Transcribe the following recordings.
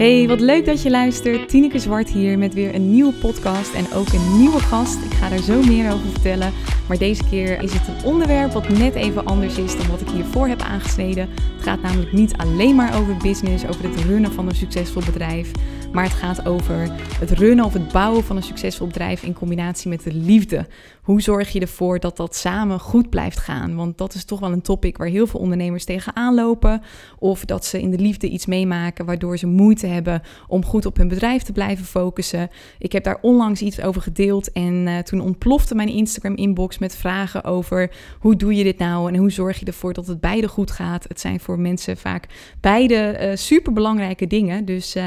Hey, wat leuk dat je luistert. Tineke Zwart hier met weer een nieuwe podcast en ook een nieuwe gast. Ik ga daar zo meer over vertellen. Maar deze keer is het een onderwerp wat net even anders is dan wat ik hiervoor heb aangesneden. Het gaat namelijk niet alleen maar over business, over het runnen van een succesvol bedrijf. Maar het gaat over het runnen of het bouwen van een succesvol bedrijf in combinatie met de liefde. Hoe zorg je ervoor dat dat samen goed blijft gaan? Want dat is toch wel een topic waar heel veel ondernemers tegenaan lopen. Of dat ze in de liefde iets meemaken waardoor ze moeite hebben om goed op hun bedrijf te blijven focussen. Ik heb daar onlangs iets over gedeeld en uh, toen ontplofte mijn Instagram inbox met vragen over hoe doe je dit nou en hoe zorg je ervoor dat het beide goed gaat. Het zijn voor mensen vaak beide uh, super belangrijke dingen. Dus uh,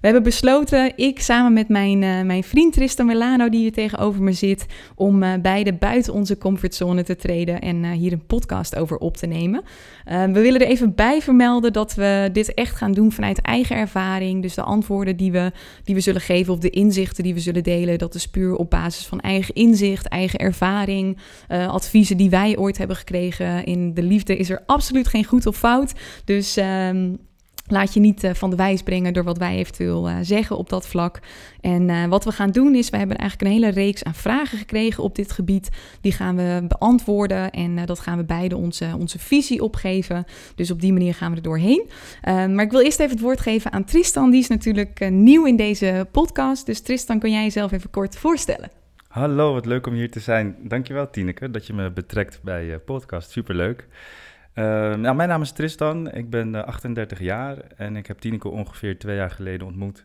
we hebben besloten, ik samen met mijn, mijn vriend Tristan Milano, die hier tegenover me zit, om beide buiten onze comfortzone te treden en hier een podcast over op te nemen. we willen er even bij vermelden dat we dit echt gaan doen vanuit eigen ervaring. Dus de antwoorden die we, die we zullen geven of de inzichten die we zullen delen, dat is puur op basis van eigen inzicht, eigen ervaring, uh, adviezen die wij ooit hebben gekregen. In de liefde is er absoluut geen goed of fout. Dus um, Laat je niet uh, van de wijs brengen door wat wij eventueel uh, zeggen op dat vlak. En uh, wat we gaan doen is, we hebben eigenlijk een hele reeks aan vragen gekregen op dit gebied. Die gaan we beantwoorden en dat gaan we beide onze, onze visie opgeven. Dus op die manier gaan we er doorheen. maar ik wil eerst even het woord geven aan Tristan. Die is natuurlijk nieuw in deze podcast. Dus Tristan, kun jij jezelf even kort voorstellen? Hallo, wat leuk om hier te zijn. Dankjewel Tineke dat je me betrekt bij je podcast. Superleuk. Uh, nou, mijn naam is Tristan, ik ben uh, eh, 38 jaar en ik heb Tineke ongeveer twee jaar geleden ontmoet.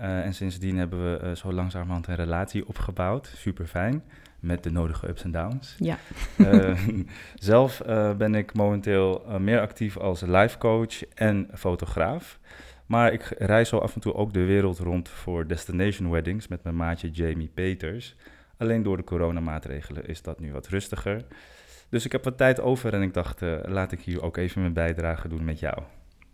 Uh, en sindsdien hebben we zo langzamerhand een relatie opgebouwd, super fijn, met de nodige ups en downs. Ja. zelf ben ik momenteel meer actief als life coach en fotograaf. Maar ik reis zo af en toe ook de wereld rond voor destination weddings met mijn maatje Jamie Peters. Alleen door de coronamaatregelen is dat nu wat rustiger. Dus ik heb wat tijd over en ik dacht, uh, laat ik hier ook even mijn bijdrage doen met jou.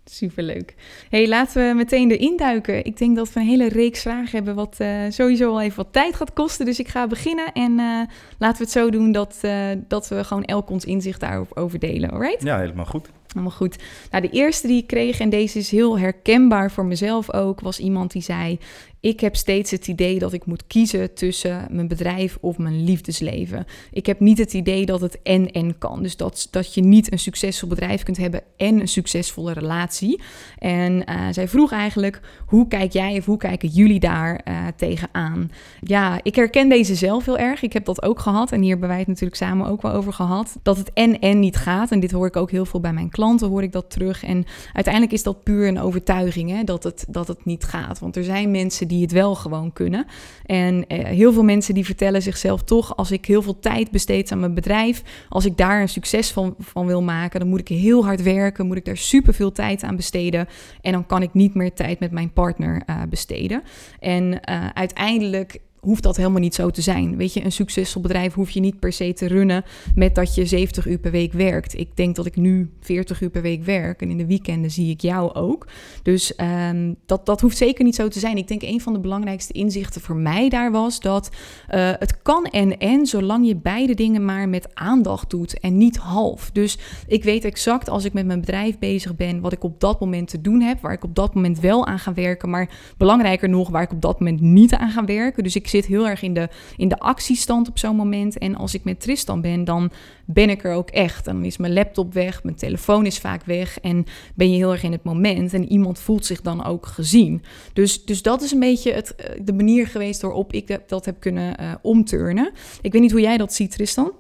Superleuk. hey, laten we meteen erin duiken. Ik denk dat we een hele reeks vragen hebben, wat uh, sowieso al even wat tijd gaat kosten. Dus ik ga beginnen en uh, laten we het zo doen dat, dat we gewoon elk ons inzicht daarover delen, alright? Ja, helemaal goed. Helemaal goed. Nou, de eerste die ik kreeg, en deze is heel herkenbaar voor mezelf ook, was iemand die zei: ik heb steeds het idee dat ik moet kiezen tussen mijn bedrijf of mijn liefdesleven. Ik heb niet het idee dat het en-en kan. Dus dat, dat je niet een succesvol bedrijf kunt hebben en een succesvolle relatie. En uh, zij vroeg eigenlijk, hoe kijk jij of hoe kijken jullie daar uh, tegenaan? Ja, ik herken deze zelf heel erg. Ik heb dat ook gehad en hier hebben wij het natuurlijk samen ook wel over gehad. Dat het en-en niet gaat. En dit hoor ik ook heel veel bij mijn klanten, hoor ik dat terug. En uiteindelijk is dat puur een overtuiging, hè, dat, het, dat het niet gaat. Want er zijn mensen die het wel gewoon kunnen. En eh, heel veel mensen die vertellen zichzelf toch, als ik heel veel tijd besteed aan mijn bedrijf, als ik daar een succes van, van wil maken, dan moet ik heel hard werken, moet ik daar super veel tijd aan besteden. En dan kan ik niet meer tijd met mijn partner uh, besteden. En uh, uiteindelijk hoeft dat helemaal niet zo te zijn. Weet je, een succesvol bedrijf hoef je niet per se te runnen met dat je 70 uur per week werkt. Ik denk dat ik nu 40 uur per week werk en in de weekenden zie ik jou ook. Dus um, dat, dat hoeft zeker niet zo te zijn. Ik denk een van de belangrijkste inzichten voor mij daar was dat uh, het kan en en zolang je beide dingen maar met aandacht doet en niet half. Dus ik weet exact als ik met mijn bedrijf bezig ben wat ik op dat moment te doen heb, waar ik op dat moment wel aan ga werken, maar belangrijker nog waar ik op dat moment niet aan ga werken. Dus ik zit heel erg in de, in de actiestand op zo'n moment. En als ik met Tristan ben, dan ben ik er ook echt. Dan is mijn laptop weg, mijn telefoon is vaak weg. En ben je heel erg in het moment. En iemand voelt zich dan ook gezien. Dus, dus dat is een beetje het, eh, de manier geweest waarop ik dat heb kunnen uh, omturnen. Ik weet niet hoe jij dat ziet, Tristan.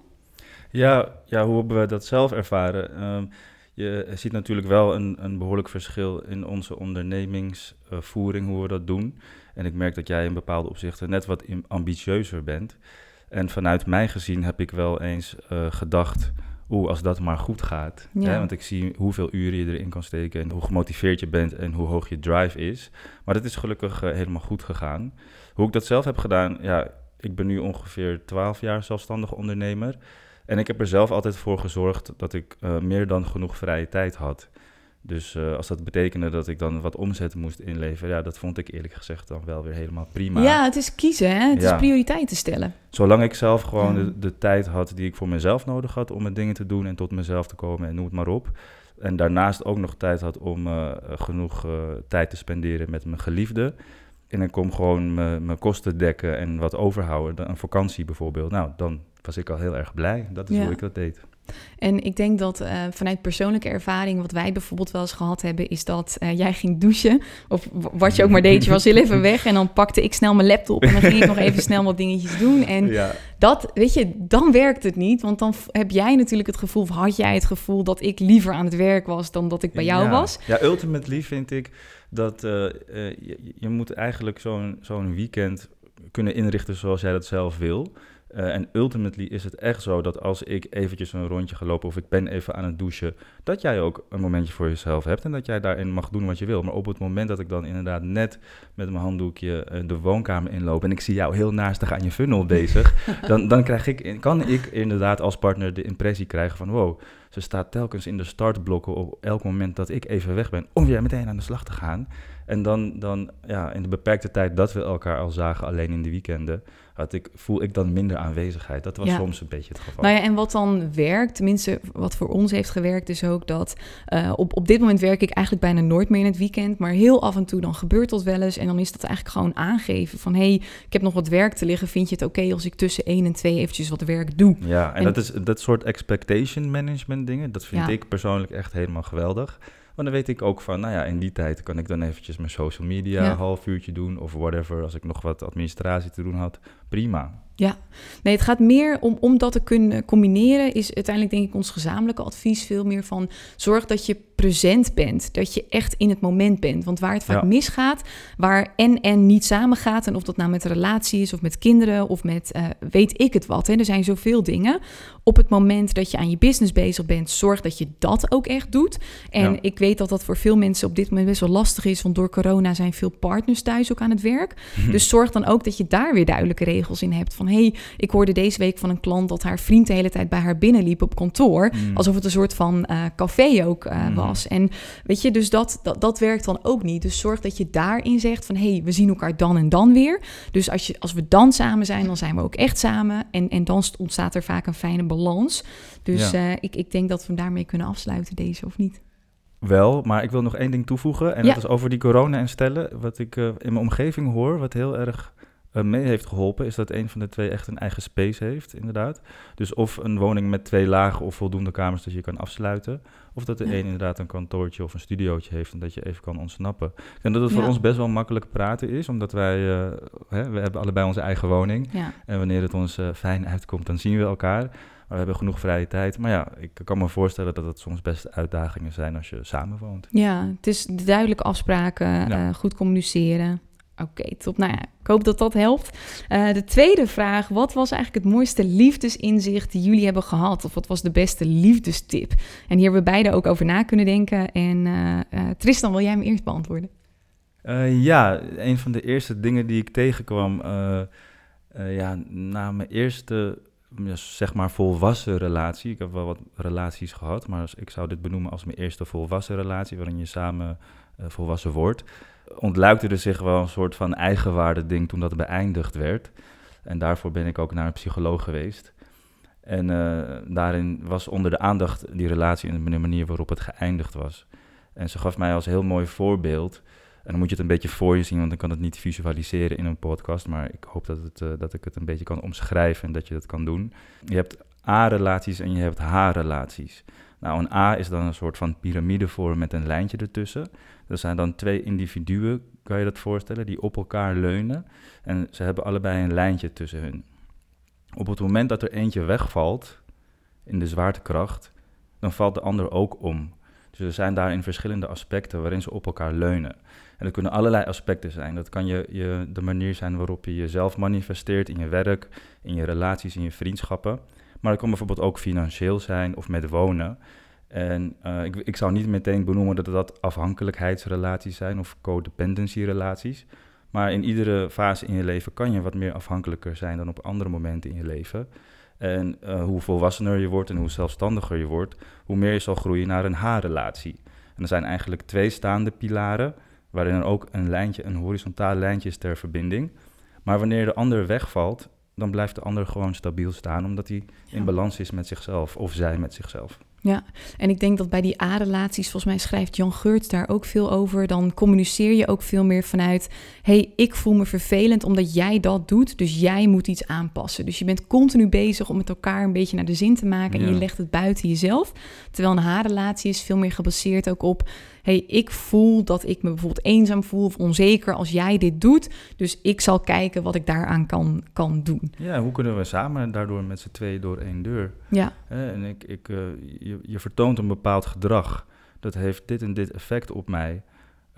Ja, ja hoe hebben we dat zelf ervaren? Um, je ziet natuurlijk wel een, een behoorlijk verschil in onze ondernemingsvoering, hoe we dat doen. En ik merk dat jij in bepaalde opzichten net wat ambitieuzer bent. En vanuit mij gezien heb ik wel eens uh, gedacht, oeh, als dat maar goed gaat. Ja. Hè? Want ik zie hoeveel uren je erin kan steken en hoe gemotiveerd je bent en hoe hoog je drive is. Maar dat is gelukkig uh, helemaal goed gegaan. Hoe ik dat zelf heb gedaan, ja, ik ben nu ongeveer 12 jaar zelfstandig ondernemer. En ik heb er zelf altijd voor gezorgd dat ik uh, meer dan genoeg vrije tijd had. Dus uh, als dat betekende dat ik dan wat omzet moest inleveren, ja, dat vond ik eerlijk gezegd dan wel weer helemaal prima. Ja, het is kiezen, hè? het ja. is prioriteiten stellen. Zolang ik zelf gewoon de, de, tijd had die ik voor mezelf nodig had om mijn dingen te doen en tot mezelf te komen en noem het maar op, En daarnaast ook nog tijd had om uh, genoeg uh, tijd te spenderen met mijn geliefde. En dan kom gewoon mijn kosten dekken en wat overhouden. Een vakantie bijvoorbeeld. Nou, dan was ik al heel erg blij. Dat is hoe ik dat deed. En ik denk dat uh, vanuit persoonlijke ervaring, wat wij bijvoorbeeld wel eens gehad hebben, is dat uh, jij ging douchen. Of wat je ook maar deed, je was heel even weg. En dan pakte ik snel mijn laptop en dan ging ik nog even snel wat dingetjes doen. En ja. dat, weet je, dan werkt het niet. Want dan heb jij natuurlijk het gevoel, of had jij het gevoel dat ik liever aan het werk was dan dat ik bij jou was. Ja, ultimately vind ik dat uh, je, je, moet eigenlijk zo'n zo'n weekend kunnen inrichten zoals jij dat zelf wil. Uh, en ultimately is het echt zo dat als ik eventjes een rondje ga lopen of ik ben even aan het douchen, dat jij ook een momentje voor jezelf hebt en dat jij daarin mag doen wat je wil. Maar op het moment dat ik dan inderdaad net met mijn handdoekje uh, de woonkamer inloop en ik zie jou heel naastig aan je funnel bezig, dan, dan krijg ik, kan ik inderdaad als partner de impressie krijgen van wow, ze staat telkens in de startblokken op elk moment dat ik even weg ben om weer meteen aan de slag te gaan. En dan, dan ja, in de beperkte tijd dat we elkaar al zagen, alleen in de weekenden, had ik, voel ik dan minder aanwezigheid. Dat was soms een beetje het geval. Nou ja, en wat dan werkt, tenminste wat voor ons heeft gewerkt, is ook dat uh, op, op dit moment werk ik eigenlijk bijna nooit meer in het weekend. Maar heel af en toe dan gebeurt dat wel eens. En dan is dat eigenlijk gewoon aangeven van hé, hey, ik heb nog wat werk te liggen. Vind je het oké als ik tussen 1 en 2 eventjes wat werk doe? Ja, en, dat is dat soort expectation management dingen. Dat vind ik persoonlijk echt helemaal geweldig. Maar dan weet ik ook van, nou ja, in die tijd kan ik dan eventjes mijn social media een half uurtje doen of whatever. Als ik nog wat administratie te doen had, prima. Ja, nee, het gaat meer om, om dat te kunnen combineren. Is uiteindelijk, denk ik, ons gezamenlijke advies veel meer van zorg dat je present bent. Dat je echt in het moment bent. Want waar het vaak misgaat, waar en en niet samengaat. En of dat nou met een relatie is of met kinderen of met uh, weet ik het wat. Hè. Er zijn zoveel dingen. Op het moment dat je aan je business bezig bent, zorg dat je dat ook echt doet. En ik weet dat dat voor veel mensen op dit moment best wel lastig is. Want door corona zijn veel partners thuis ook aan het werk. Dus zorg dan ook dat je daar weer duidelijke regels in hebt. Van hey, ik hoorde deze week van een klant dat haar vriend de hele tijd bij haar binnenliep op kantoor. Mm. Alsof het een soort van uh, café ook uh, mm. was. En weet je, dus dat, dat, dat werkt dan ook niet. Dus zorg dat je daarin zegt van hé, hey, we zien elkaar dan en dan weer. Dus als, je, als we dan samen zijn, dan zijn we ook echt samen. En, en dan ontstaat er vaak een fijne balans. Dus uh, ik, ik denk dat we daarmee kunnen afsluiten, deze of niet. Wel, maar ik wil nog één ding toevoegen. En dat is over die corona en stellen. Wat ik uh, in mijn omgeving hoor, wat heel erg mee heeft geholpen, is dat een van de twee echt een eigen space heeft, inderdaad. Dus of een woning met twee lagen of voldoende kamers dat je kan afsluiten. Of dat de een inderdaad een kantoortje of een studiootje heeft en dat je even kan ontsnappen. En dat het voor ons best wel makkelijk praten is, omdat wij, uh, hè, we hebben allebei onze eigen woning. Ja. En wanneer het ons uh, fijn uitkomt, dan zien we elkaar. Maar we hebben genoeg vrije tijd. Maar ja, ik kan me voorstellen dat het soms best uitdagingen zijn als je samen woont. Ja, het is duidelijke afspraken, goed communiceren. Oké, top. Nou ja, ik hoop dat dat helpt. Uh, de tweede vraag: wat was eigenlijk het mooiste liefdesinzicht die jullie hebben gehad? Of wat was de beste liefdestip? En hier hebben we beide ook over na kunnen denken. En uh, uh, Tristan, wil jij me eerst beantwoorden? ja, een van de eerste dingen die ik tegenkwam ja, na mijn eerste zeg maar volwassen relatie. Ik heb wel wat relaties gehad, maar ik zou dit benoemen als mijn eerste volwassen relatie, waarin je samen volwassen wordt ontluikte er zich wel een soort van eigenwaarde ding toen dat beëindigd werd. En daarvoor ben ik ook naar een psycholoog geweest. En uh, daarin was onder de aandacht die relatie en de manier waarop het geëindigd was. En ze gaf mij als heel mooi voorbeeld. En dan moet je het een beetje voor je zien, want ik kan het niet visualiseren in een podcast. Maar ik hoop dat, het, uh, dat ik het een beetje kan omschrijven en dat je dat kan doen. Je hebt A-relaties en je hebt H-relaties. Nou, een A is dan een soort van piramidevorm met een lijntje ertussen. Er zijn dan twee individuen, kan je dat voorstellen, die op elkaar leunen. En ze hebben allebei een lijntje tussen hun. Op het moment dat er eentje wegvalt in de zwaartekracht, dan valt de ander ook om. Dus er zijn daarin verschillende aspecten waarin ze op elkaar leunen. En dat kunnen allerlei aspecten zijn. Dat kan je, je, de manier zijn waarop je jezelf manifesteert in je werk, in je relaties, in je vriendschappen. Maar het kan bijvoorbeeld ook financieel zijn of met wonen. En uh, ik, ik zou niet meteen benoemen dat dat afhankelijkheidsrelaties zijn of codependency-relaties. Maar in iedere fase in je leven kan je wat meer afhankelijker zijn dan op andere momenten in je leven. En uh, hoe volwassener je wordt en hoe zelfstandiger je wordt, hoe meer je zal groeien naar een H-relatie. En er zijn eigenlijk twee staande pilaren, waarin er ook een lijntje, een horizontaal lijntje is ter verbinding. Maar wanneer de ander wegvalt, dan blijft de ander gewoon stabiel staan, omdat hij in balans is met zichzelf of zij met zichzelf. Ja, en ik denk dat bij die A-relaties, volgens mij schrijft Jan Geurts daar ook veel over. Dan communiceer je ook veel meer vanuit: hey, ik voel me vervelend omdat jij dat doet, dus jij moet iets aanpassen. Dus je bent continu bezig om met elkaar een beetje naar de zin te maken en je legt het buiten jezelf. Terwijl een H-relatie is veel meer gebaseerd ook op: hey, ik voel dat ik me bijvoorbeeld eenzaam voel of onzeker als jij dit doet. Dus ik zal kijken wat ik daaraan kan, kan doen. Ja, hoe kunnen we samen daardoor met z'n tweeën door één deur? Ja. en ik, ik, uh, je, je vertoont een bepaald gedrag. Dat heeft dit en dit effect op mij.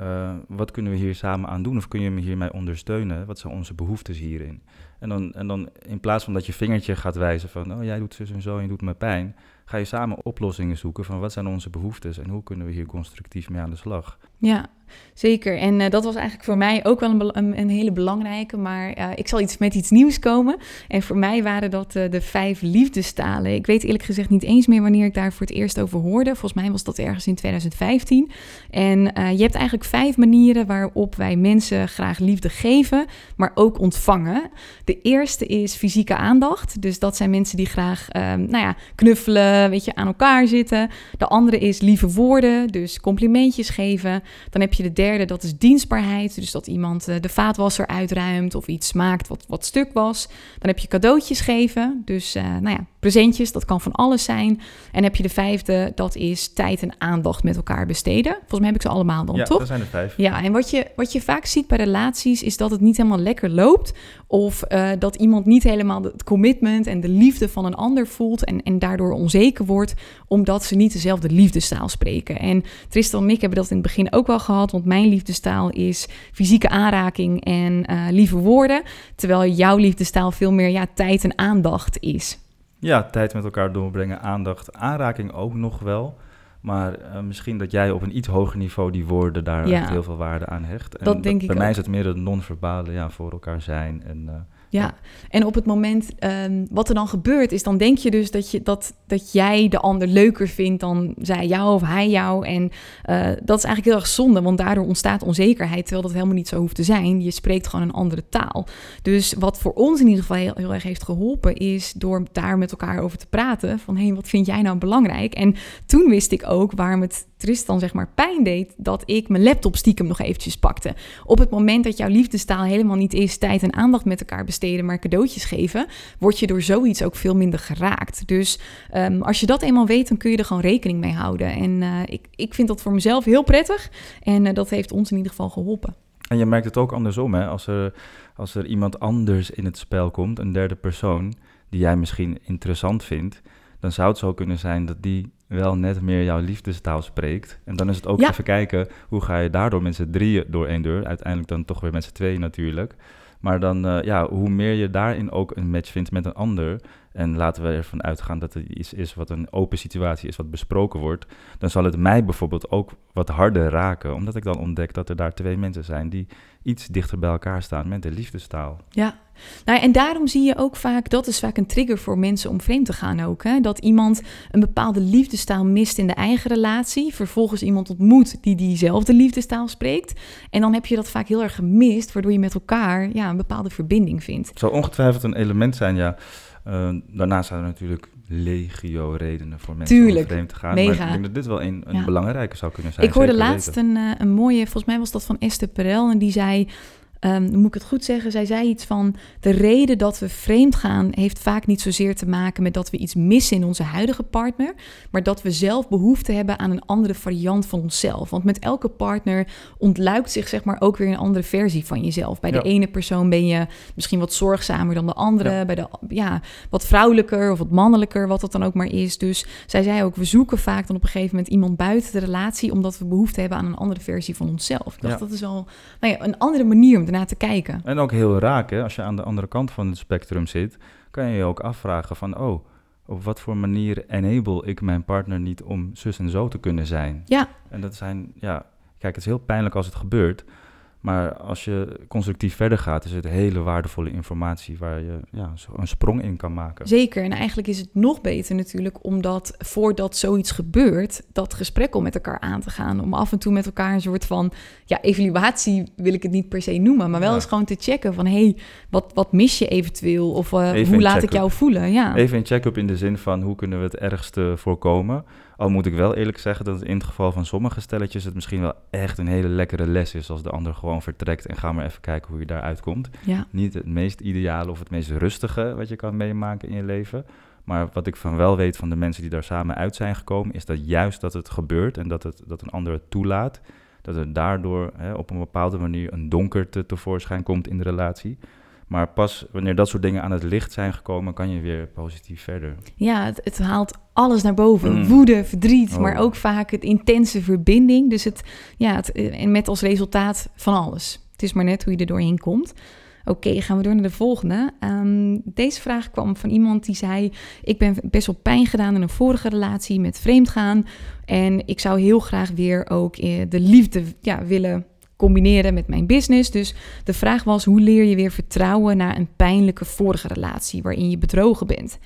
Uh, wat kunnen we hier samen aan doen? Of kun je me hiermee ondersteunen? Wat zijn onze behoeftes hierin? En dan, en dan in plaats van dat je vingertje gaat wijzen van... oh, jij doet zus en zo en je doet me pijn... ga je samen oplossingen zoeken van wat zijn onze behoeftes... en hoe kunnen we hier constructief mee aan de slag? Ja, Zeker. En uh, dat was eigenlijk voor mij ook wel een, een, hele belangrijke. Maar uh, ik zal iets met iets nieuws komen. En voor mij waren dat uh, de vijf liefdestalen. Ik weet eerlijk gezegd niet eens meer wanneer ik daar voor het eerst over hoorde. Volgens mij was dat ergens in 2015. En je hebt eigenlijk vijf manieren waarop wij mensen graag liefde geven, maar ook ontvangen. De eerste is fysieke aandacht. Dus dat zijn mensen die graag nou ja, knuffelen, weet je, aan elkaar zitten. De andere is lieve woorden, dus complimentjes geven. Dan heb je de derde, dat is dienstbaarheid. Dus dat iemand eh, de vaatwasser uitruimt of iets maakt wat, wat stuk was. Dan heb je cadeautjes geven. Dus uh, nou ja, presentjes, dat kan van alles zijn. En heb je de vijfde, dat is tijd en aandacht met elkaar besteden. Volgens mij heb ik ze allemaal dan, ja, toch? dat zijn de vijf. Ja, en wat je, wat je vaak ziet bij relaties is dat het niet helemaal lekker loopt. Of uh, dat iemand niet helemaal het commitment en de liefde van een ander voelt. En, en daardoor onzeker wordt, omdat ze niet dezelfde liefdestaal spreken. En Tristan en ik hebben dat in het begin ook wel gehad. Want mijn liefdestaal is fysieke aanraking en uh, lieve woorden. Terwijl jouw liefdestaal veel meer ja, tijd en aandacht is. Ja, tijd met elkaar doorbrengen, aandacht, aanraking ook nog wel. Maar uh, misschien dat jij op een iets hoger niveau die woorden daar ja. heel veel waarde aan hecht. En dat denk ik Bij mij is het meer het non-verbale ja, voor elkaar zijn en... Uh, ja, en op het moment um, wat er dan gebeurt, is dan denk je dus dat, je, dat, dat jij de ander leuker vindt dan zij jou of hij jou. En uh, dat is eigenlijk heel erg zonde, want daardoor ontstaat onzekerheid, terwijl dat helemaal niet zo hoeft te zijn. Je spreekt gewoon een andere taal. Dus wat voor ons in ieder geval heel, heel erg heeft geholpen, is door daar met elkaar over te praten. Van hé, hey, wat vind jij nou belangrijk? En toen wist ik ook waarom het Tristan zeg maar pijn deed, dat ik mijn laptop stiekem nog eventjes pakte. Op het moment dat jouw liefdestaal helemaal niet is tijd en aandacht met elkaar besteden, maar cadeautjes geven, word je door zoiets ook veel minder geraakt. Dus um, als je dat eenmaal weet, dan kun je er gewoon rekening mee houden. En uh, ik, ik vind dat voor mezelf heel prettig en uh, dat heeft ons in ieder geval geholpen. En je merkt het ook andersom, hè? Als er, als er iemand anders in het spel komt, een derde persoon, die jij misschien interessant vindt, dan zou het zo kunnen zijn dat die wel net meer jouw liefdestaal spreekt. En dan is het ook ja. even kijken, hoe ga je daardoor met z'n drieën door één deur? Uiteindelijk dan toch weer met z'n tweeën natuurlijk. Maar dan, uh, ja, hoe meer je daarin ook een match vindt met een ander... en laten we ervan uitgaan dat het iets is wat een open situatie is, wat besproken wordt... dan zal het mij bijvoorbeeld ook wat harder raken... omdat ik dan ontdek dat er daar twee mensen zijn... die iets dichter bij elkaar staan met de liefdestaal. Ja, nou, en daarom zie je ook vaak, dat is vaak een trigger voor mensen om vreemd te gaan ook. Hè? Dat iemand een bepaalde liefdestaal mist in de eigen relatie, vervolgens iemand ontmoet die diezelfde liefdestaal spreekt. En dan heb je dat vaak heel erg gemist, waardoor je met elkaar ja, een bepaalde verbinding vindt. Het zou ongetwijfeld een element zijn, ja. Uh, daarnaast zijn er natuurlijk legio redenen voor mensen Tuurlijk, om vreemd te gaan. mega. Maar ik denk dat dit wel een, een Ja. belangrijke zou kunnen zijn. Ik hoorde laatst een, eh, een mooie, volgens mij was dat van Esther Perel, en die zei, hoe moet ik het goed zeggen, zij zei iets van, de reden dat we vreemd gaan heeft vaak niet zozeer te maken met dat we iets missen in onze huidige partner, maar dat we zelf behoefte hebben aan een andere variant van onszelf. Want met elke partner ontluikt zich zeg maar ook weer een andere versie van jezelf. Bij de ene persoon ben je misschien wat zorgzamer dan de andere, Ja. bij de ja, wat vrouwelijker of wat mannelijker, wat dat dan ook maar is. Dus zij zei ook, we zoeken vaak dan op een gegeven moment iemand buiten de relatie, omdat we behoefte hebben aan een andere versie van onszelf. Ik dacht, Ja. dat is wel nou ja, een andere manier om ernaar te kijken. En ook heel raak, hè? als je aan de andere kant van het spectrum zit, kan je je ook afvragen van, oh, op wat voor manier enable ik mijn partner niet om zus en zo te kunnen zijn? Ja. En dat zijn, ja, kijk, het is heel pijnlijk als het gebeurt, maar als je constructief verder gaat, is het hele waardevolle informatie waar je ja, een sprong in kan maken. Zeker. En eigenlijk is het nog beter natuurlijk omdat voordat zoiets gebeurt, dat gesprek om met elkaar aan te gaan. Om af en toe met elkaar een soort van, ja, evaluatie wil ik het niet per se noemen, maar wel Ja. eens gewoon te checken van, hé, hey, wat, wat mis je eventueel? Of uh, Even hoe laat ik jou voelen? Ja. Even een check-up in de zin van hoe kunnen we het ergste voorkomen. Al moet ik wel eerlijk zeggen dat in het geval van sommige stelletjes het misschien wel echt een hele lekkere les is als de ander gewoon vertrekt en ga maar even kijken hoe je daaruit komt. Ja. Niet het meest ideale of het meest rustige wat je kan meemaken in je leven. Maar wat ik van wel weet van de mensen die daar samen uit zijn gekomen, is dat juist dat het gebeurt en dat, het, dat een ander het toelaat, dat er daardoor hè, op een bepaalde manier een donkerte tevoorschijn komt in de relatie. Maar pas wanneer dat soort dingen aan het licht zijn gekomen, kan je weer positief verder. Ja, het, het haalt alles naar boven. Mm. Woede, verdriet, Oh. maar ook vaak het intense verbinding. Dus het, ja, het, en met als resultaat van alles. Het is maar net hoe je er doorheen komt. Oké, gaan we door naar de volgende. Ehm, deze vraag kwam van iemand die zei: Ik ben best wel pijn gedaan in een vorige relatie met vreemdgaan. En ik zou heel graag weer ook eh, de liefde ja, willen combineren met mijn business. Dus de vraag was: hoe leer je weer vertrouwen na een pijnlijke vorige relatie waarin je bedrogen bent?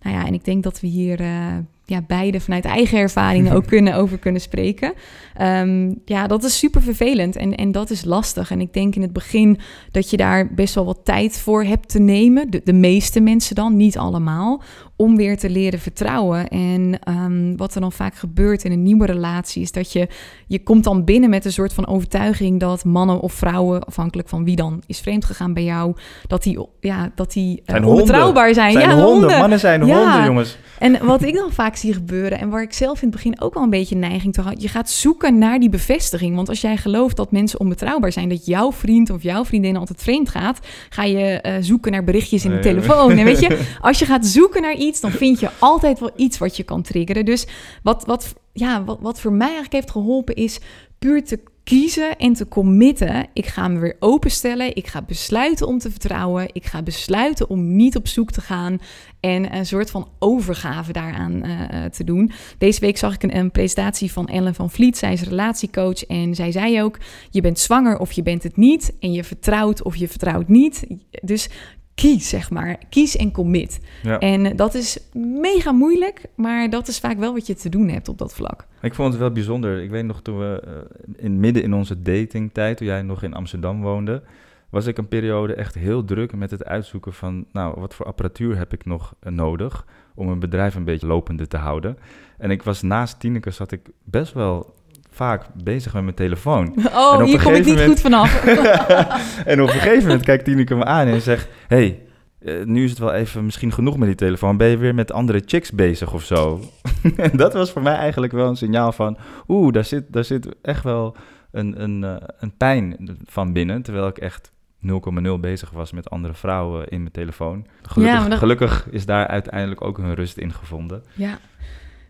Nou ja, en ik denk dat we hier eh, ja, beide vanuit eigen ervaringen ook kunnen, over kunnen spreken. Ehm, ja, dat is super vervelend en, en dat is lastig. En ik denk in het begin dat je daar best wel wat tijd voor hebt te nemen. De, de meeste mensen dan, niet allemaal. Om weer te leren vertrouwen. En ehm, wat er dan vaak gebeurt in een nieuwe relatie is dat je, je komt dan binnen met een soort van overtuiging dat mannen of vrouwen, afhankelijk van wie dan is vreemd gegaan bij jou, dat die, ja, dat die eh, onbetrouwbaar zijn. Zijn ja, honden. Mannen zijn Ja. honden, jongens. En wat ik dan vaak zie gebeuren, en waar ik zelf in het begin ook wel een beetje neiging toe had, je gaat zoeken naar die bevestiging. Want als jij gelooft dat mensen onbetrouwbaar zijn, dat jouw vriend of jouw vriendin altijd vreemd gaat, ga je eh, zoeken naar berichtjes in de Nee. telefoon. En weet je, als je gaat zoeken naar iets, dan vind je altijd wel iets wat je kan triggeren. Dus wat, wat, ja, wat, wat voor mij eigenlijk heeft geholpen is puur te kiezen en te committen. Ik ga me weer openstellen. Ik ga besluiten om te vertrouwen. Ik ga besluiten om niet op zoek te gaan. En een soort van overgave daaraan eh, eh, te doen. Deze week zag ik een, een presentatie van Ellen van Vliet. Zij is relatiecoach. En zij zei ook: Je bent zwanger of je bent het niet. En je vertrouwt of je vertrouwt niet. Dus kies, zeg maar. Kies en commit. Ja. En dat is mega moeilijk. Maar dat is vaak wel wat je te doen hebt op dat vlak. Ik vond het wel bijzonder. Ik weet nog toen we eh, in midden in onze datingtijd, toen jij nog in Amsterdam woonde, was ik een periode echt heel druk met het uitzoeken van, nou, wat voor apparatuur heb ik nog eh, nodig om een bedrijf een beetje lopende te houden. En ik was naast Tineke zat ik best wel vaak bezig met mijn telefoon. Oh, op hier kom ik niet goed vanaf. en op een gegeven moment kijkt Tineke me aan en zegt, hey, eh, nu is het wel even misschien genoeg met die telefoon. Ben je weer met andere chicks bezig of zo? en dat was voor mij eigenlijk wel een signaal van... Oeh, daar zit, daar zit echt wel een, een, eh, een pijn van binnen. Terwijl ik echt 0,0 bezig was met andere vrouwen in mijn telefoon. Gelukkig, Ja, maar dat- gelukkig is daar uiteindelijk ook een rust in gevonden. Ja.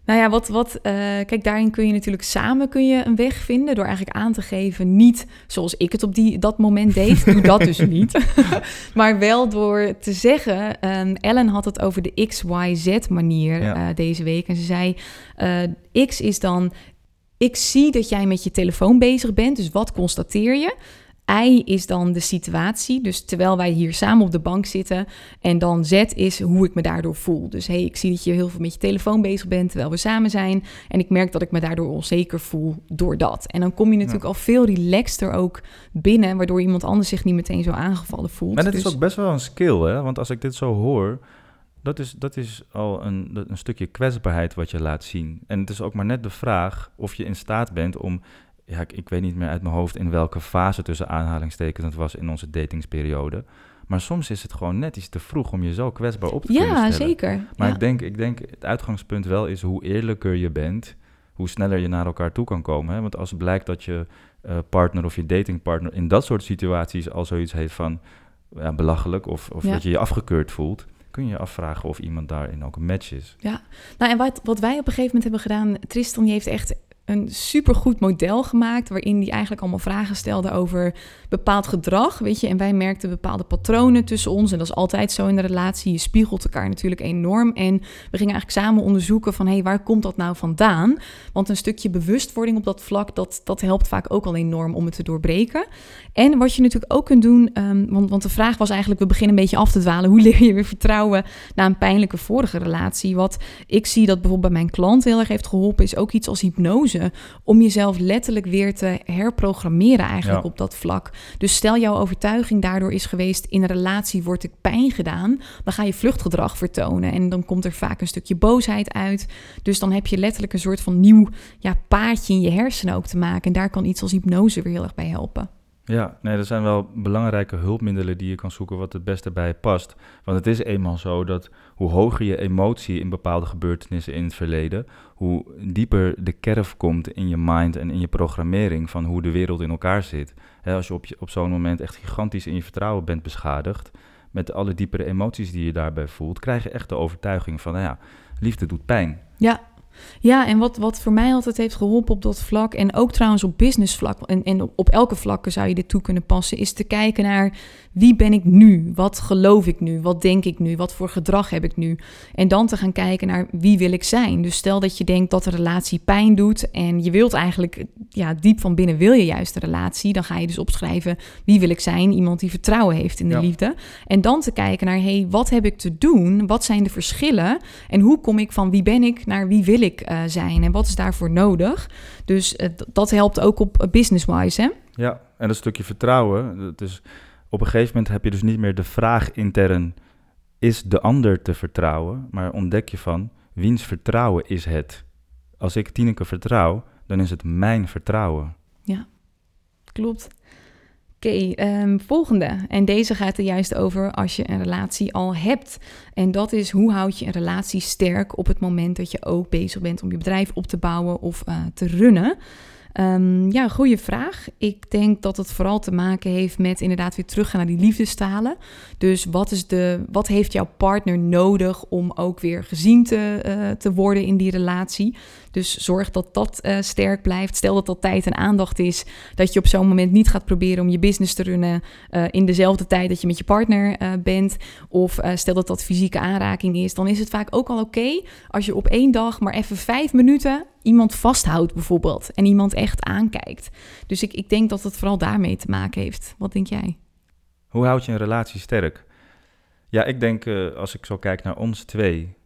Nou ja, wat, wat, eh, kijk, daarin kun je natuurlijk samen kun je een weg vinden door eigenlijk aan te geven, niet zoals ik het op die, dat moment deed, doe dat dus niet, maar wel door te zeggen, ehm, Ellen had het over de XYZ manier Ja. eh, deze week en ze zei, eh, X is dan, ik zie dat jij met je telefoon bezig bent, dus wat constateer je? I is dan de situatie, dus terwijl wij hier samen op de bank zitten. En dan Z is hoe ik me daardoor voel. Dus hey, ik zie dat je heel veel met je telefoon bezig bent terwijl we samen zijn. En ik merk dat ik me daardoor onzeker voel door dat. En dan kom je natuurlijk al veel relaxter ook binnen, waardoor iemand anders zich niet meteen zo aangevallen voelt. Maar dat Dus- is ook best wel een skill, hè? Want als ik dit zo hoor, dat is, dat is al een, een stukje kwetsbaarheid wat je laat zien. En het is ook maar net de vraag of je in staat bent om... Ja, ik, ik weet niet meer uit mijn hoofd in welke fase tussen aanhalingstekens het was in onze datingsperiode. Maar soms is het gewoon net iets te vroeg om je zo kwetsbaar op te kunnen Ja, stellen. zeker. Maar ja. ik, denk, ik denk het uitgangspunt wel is hoe eerlijker je bent, hoe sneller je naar elkaar toe kan komen. Hè? Want als het blijkt dat je eh, partner of je datingpartner in dat soort situaties al zoiets heeft van ja, belachelijk of, of Ja. dat je je afgekeurd voelt, kun je je afvragen of iemand daarin ook een match is. Nou, en wat, wat wij op een gegeven moment hebben gedaan, Tristan die heeft echt een supergoed model gemaakt, waarin hij eigenlijk allemaal vragen stelde over bepaald gedrag, weet je. En wij merkten bepaalde patronen tussen ons, en dat is altijd zo in de relatie. Je spiegelt elkaar natuurlijk enorm. En we gingen eigenlijk samen onderzoeken van, hé, hey, waar komt dat nou vandaan? Want een stukje bewustwording op dat vlak, dat, dat helpt vaak ook al enorm om het te doorbreken. En wat je natuurlijk ook kunt doen, ehm, want, want de vraag was eigenlijk, we beginnen een beetje af te dwalen. Hoe leer je weer vertrouwen na een pijnlijke vorige relatie? Wat ik zie dat bijvoorbeeld bij mijn klant heel erg heeft geholpen, is ook iets als hypnose. Keuze om jezelf letterlijk weer te herprogrammeren eigenlijk Ja. op dat vlak. Dus stel jouw overtuiging daardoor is geweest in een relatie wordt ik pijn gedaan, dan ga je vluchtgedrag vertonen en dan komt er vaak een stukje boosheid uit. Dus dan heb je letterlijk een soort van nieuw ja, paadje in je hersenen ook te maken en daar kan iets als hypnose weer heel erg bij helpen. Ja, nee, dat zijn wel belangrijke hulpmiddelen die je kan zoeken wat het beste bij past. Want het is eenmaal zo dat hoe hoger je emotie in bepaalde gebeurtenissen in het verleden, hoe dieper de kerf komt in je mind en in je programmering van hoe de wereld in elkaar zit. Als je op, op zo'n moment echt gigantisch in je vertrouwen bent beschadigd, met alle diepere emoties die je daarbij voelt, krijg je echt de overtuiging van, nou ja, liefde doet pijn. Ja, ja en wat, wat voor mij altijd heeft geholpen op dat vlak, en ook trouwens op business vlak, en, en op, op elke vlakken zou je dit toe kunnen passen, is te kijken naar wie ben ik nu? Wat geloof ik nu? Wat denk ik nu? Wat voor gedrag heb ik nu? En dan te gaan kijken naar wie wil ik zijn. Dus stel dat je denkt dat een relatie pijn doet en je wilt eigenlijk, ja, diep van binnen wil je juist een relatie, dan ga je dus opschrijven wie wil ik zijn? Iemand die vertrouwen heeft in de Ja. liefde. En dan te kijken naar, hey, wat heb ik te doen? Wat zijn de verschillen? En hoe kom ik van wie ben ik naar wie wil ik eh, zijn? En wat is daarvoor nodig? Dus eh, dat helpt ook op eh, business-wise, hè? Ja, en dat stukje vertrouwen, is, op een gegeven moment heb je dus niet meer de vraag intern, is de ander te vertrouwen? Maar ontdek je van, wiens vertrouwen is het? Als ik Tineke vertrouw, dan is het mijn vertrouwen. Klopt. Oké, ehm, volgende. En deze gaat er juist over als je een relatie al hebt. En dat is hoe houd je een relatie sterk op het moment dat je ook bezig bent om je bedrijf op te bouwen of eh, te runnen. Ehm, ja, goede vraag. Ik denk dat het vooral te maken heeft met inderdaad weer teruggaan naar die liefdestalen. Dus wat, is de, wat heeft jouw partner nodig om ook weer gezien te, eh, te worden in die relatie? Dus zorg dat dat eh, sterk blijft. Stel dat dat tijd en aandacht is, dat je op zo'n moment niet gaat proberen om je business te runnen eh, in dezelfde tijd dat je met je partner bent. Of stel dat dat fysieke aanraking is, dan is het vaak ook al oké als je op één dag maar even vijf minuten iemand vasthoudt bijvoorbeeld en iemand echt aankijkt. Dus ik, ik denk dat het vooral daarmee te maken heeft. Wat denk jij? Hoe houd je een relatie sterk? Ja, ik denk, eh, als ik zo kijk naar ons twee,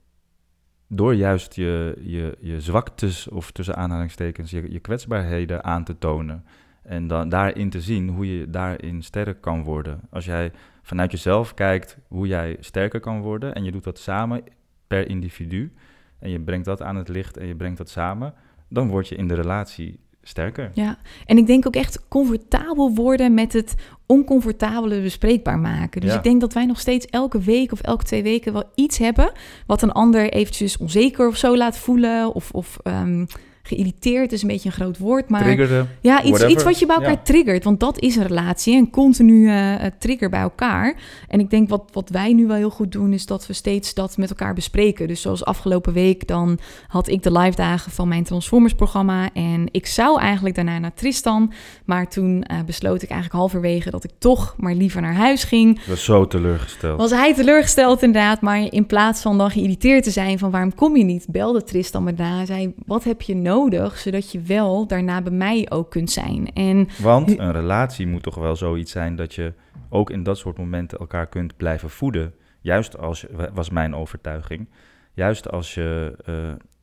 door juist je, je, je zwaktes, of tussen aanhalingstekens, je, je kwetsbaarheden aan te tonen. En dan daarin te zien hoe je daarin sterk kan worden. Als jij vanuit jezelf kijkt hoe jij sterker kan worden en je doet dat samen per individu en je brengt dat aan het licht en je brengt dat samen, dan word je in de relatie sterker. Ja, en ik denk ook echt comfortabel worden met het oncomfortabele bespreekbaar maken. Dus Ja. ik denk dat wij nog steeds elke week of elke twee weken wel iets hebben wat een ander eventjes onzeker of zo laat voelen of, of ehm, geïrriteerd is een beetje een groot woord, maar Triggerde. ja, iets, whatever. iets wat je bij elkaar Ja. triggert. Want dat is een relatie, een continue eh, trigger bij elkaar. En ik denk wat, wat wij nu wel heel goed doen, is dat we steeds dat met elkaar bespreken. Dus zoals afgelopen week, dan had ik de live dagen van mijn Transformers programma. En ik zou eigenlijk daarna naar Tristan. Maar toen eh, besloot ik eigenlijk halverwege dat ik toch maar liever naar huis ging. Ik was zo teleurgesteld. Was hij teleurgesteld inderdaad, maar in plaats van dan geïrriteerd te zijn van waarom kom je niet, belde Tristan me daarna. Zei, wat heb je nodig, zodat je wel daarna bij mij ook kunt zijn. En Want een relatie moet toch wel zoiets zijn dat je ook in dat soort momenten elkaar kunt blijven voeden. Juist als, je- was mijn overtuiging, juist als je eh,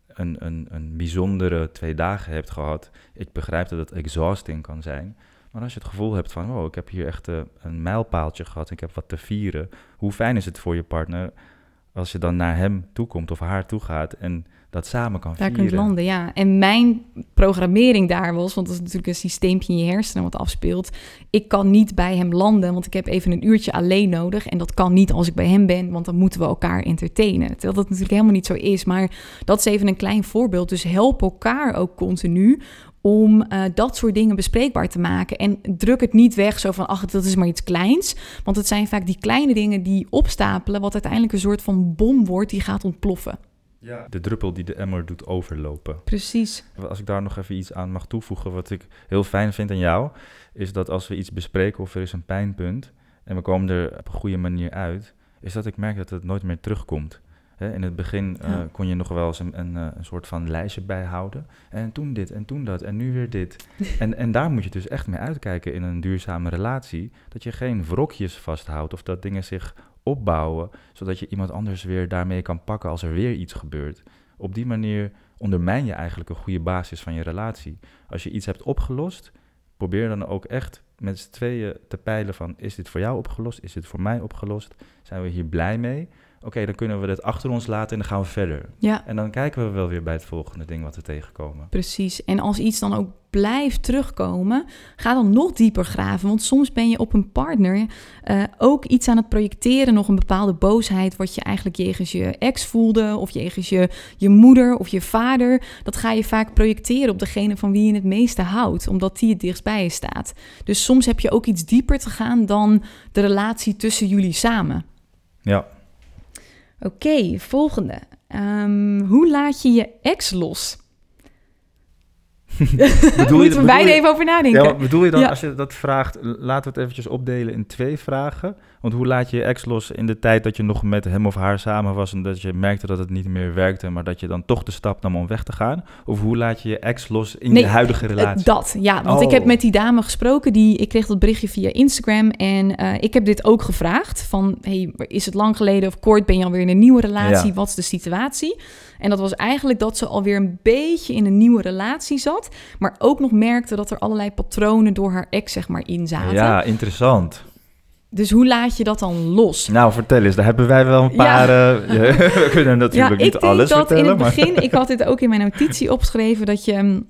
een, een, een bijzondere twee dagen hebt gehad. Ik begrijp dat het exhausting kan zijn. Maar als je het gevoel hebt van, wow, ik heb hier echt eh, een mijlpaaltje gehad, ik heb wat te vieren. Hoe fijn is het voor je partner als je dan naar hem toe komt of haar toe gaat en dat samen kan daar vieren. kunt landen, ja. En mijn programmering daar was, want dat is natuurlijk een systeempje in je hersenen wat afspeelt. Ik kan niet bij hem landen, want ik heb even een uurtje alleen nodig. En dat kan niet als ik bij hem ben, want dan moeten we elkaar entertainen. Terwijl dat natuurlijk helemaal niet zo is. Maar dat is even een klein voorbeeld. Dus help elkaar ook continu om eh, dat soort dingen bespreekbaar te maken. En druk het niet weg zo van, ach, dat is maar iets kleins. Want het zijn vaak die kleine dingen die opstapelen, wat uiteindelijk een soort van bom wordt die gaat ontploffen. De druppel die de emmer doet overlopen. Precies. Als ik daar nog even iets aan mag toevoegen, wat ik heel fijn vind aan jou, is dat als we iets bespreken of er is een pijnpunt en we komen er op een goede manier uit, is dat ik merk dat het nooit meer terugkomt. Hè, in het begin eh, Ja. kon je nog wel eens een, een, eh, een soort van lijstje bijhouden. En toen dit en toen dat en nu weer dit. en, en daar moet je dus echt mee uitkijken in een duurzame relatie. Dat je geen wrokjes vasthoudt of dat dingen zich opbouwen, zodat je iemand anders weer daarmee kan pakken als er weer iets gebeurt. Op die manier ondermijn je eigenlijk een goede basis van je relatie. Als je iets hebt opgelost, probeer dan ook echt met z'n tweeën te peilen van... is dit voor jou opgelost? Is dit voor mij opgelost? Zijn we hier blij mee? Oké, dan kunnen we dit achter ons laten en dan gaan we verder. Ja. En dan kijken we wel weer bij het volgende ding wat we tegenkomen. Precies. En als iets dan ook blijft terugkomen, ga dan nog dieper graven. Want soms ben je op een partner uh, ook iets aan het projecteren, nog een bepaalde boosheid, wat je eigenlijk jegens je ex voelde, of jegens je, je moeder of je vader. Dat ga je vaak projecteren op degene van wie je het meeste houdt, omdat die het dichtst bij je staat. Dus soms heb je ook iets dieper te gaan dan de relatie tussen jullie samen. Ja. Oké, volgende. Um, hoe laat je je ex los? bedoel Moeten we beide even over nadenken. Ja, bedoel je dan, als je dat vraagt, laten we het eventjes opdelen in twee vragen. Want hoe laat je je ex los in de tijd dat je nog met hem of haar samen was en dat je merkte dat het niet meer werkte, maar dat je dan toch de stap nam om weg te gaan? Of hoe laat je je ex los in je huidige eh, relatie? Dat, ja. Want ik heb oh. met die dame gesproken, die, ik kreeg dat berichtje via Instagram en uh, ik heb dit ook gevraagd van, hey, is het lang geleden of kort, ben je alweer in een nieuwe relatie? Wat is de situatie? En dat was eigenlijk dat ze alweer een beetje in een nieuwe relatie zat. Maar ook nog merkte dat er allerlei patronen door haar ex, zeg maar, in zaten. Ja, interessant. Dus hoe laat je dat dan los? Nou, vertel eens. Daar hebben wij wel een paar... Ja. Uh, we kunnen natuurlijk niet alles vertellen. in het begin... Ik had dit ook in mijn notitie opgeschreven... dat je mm,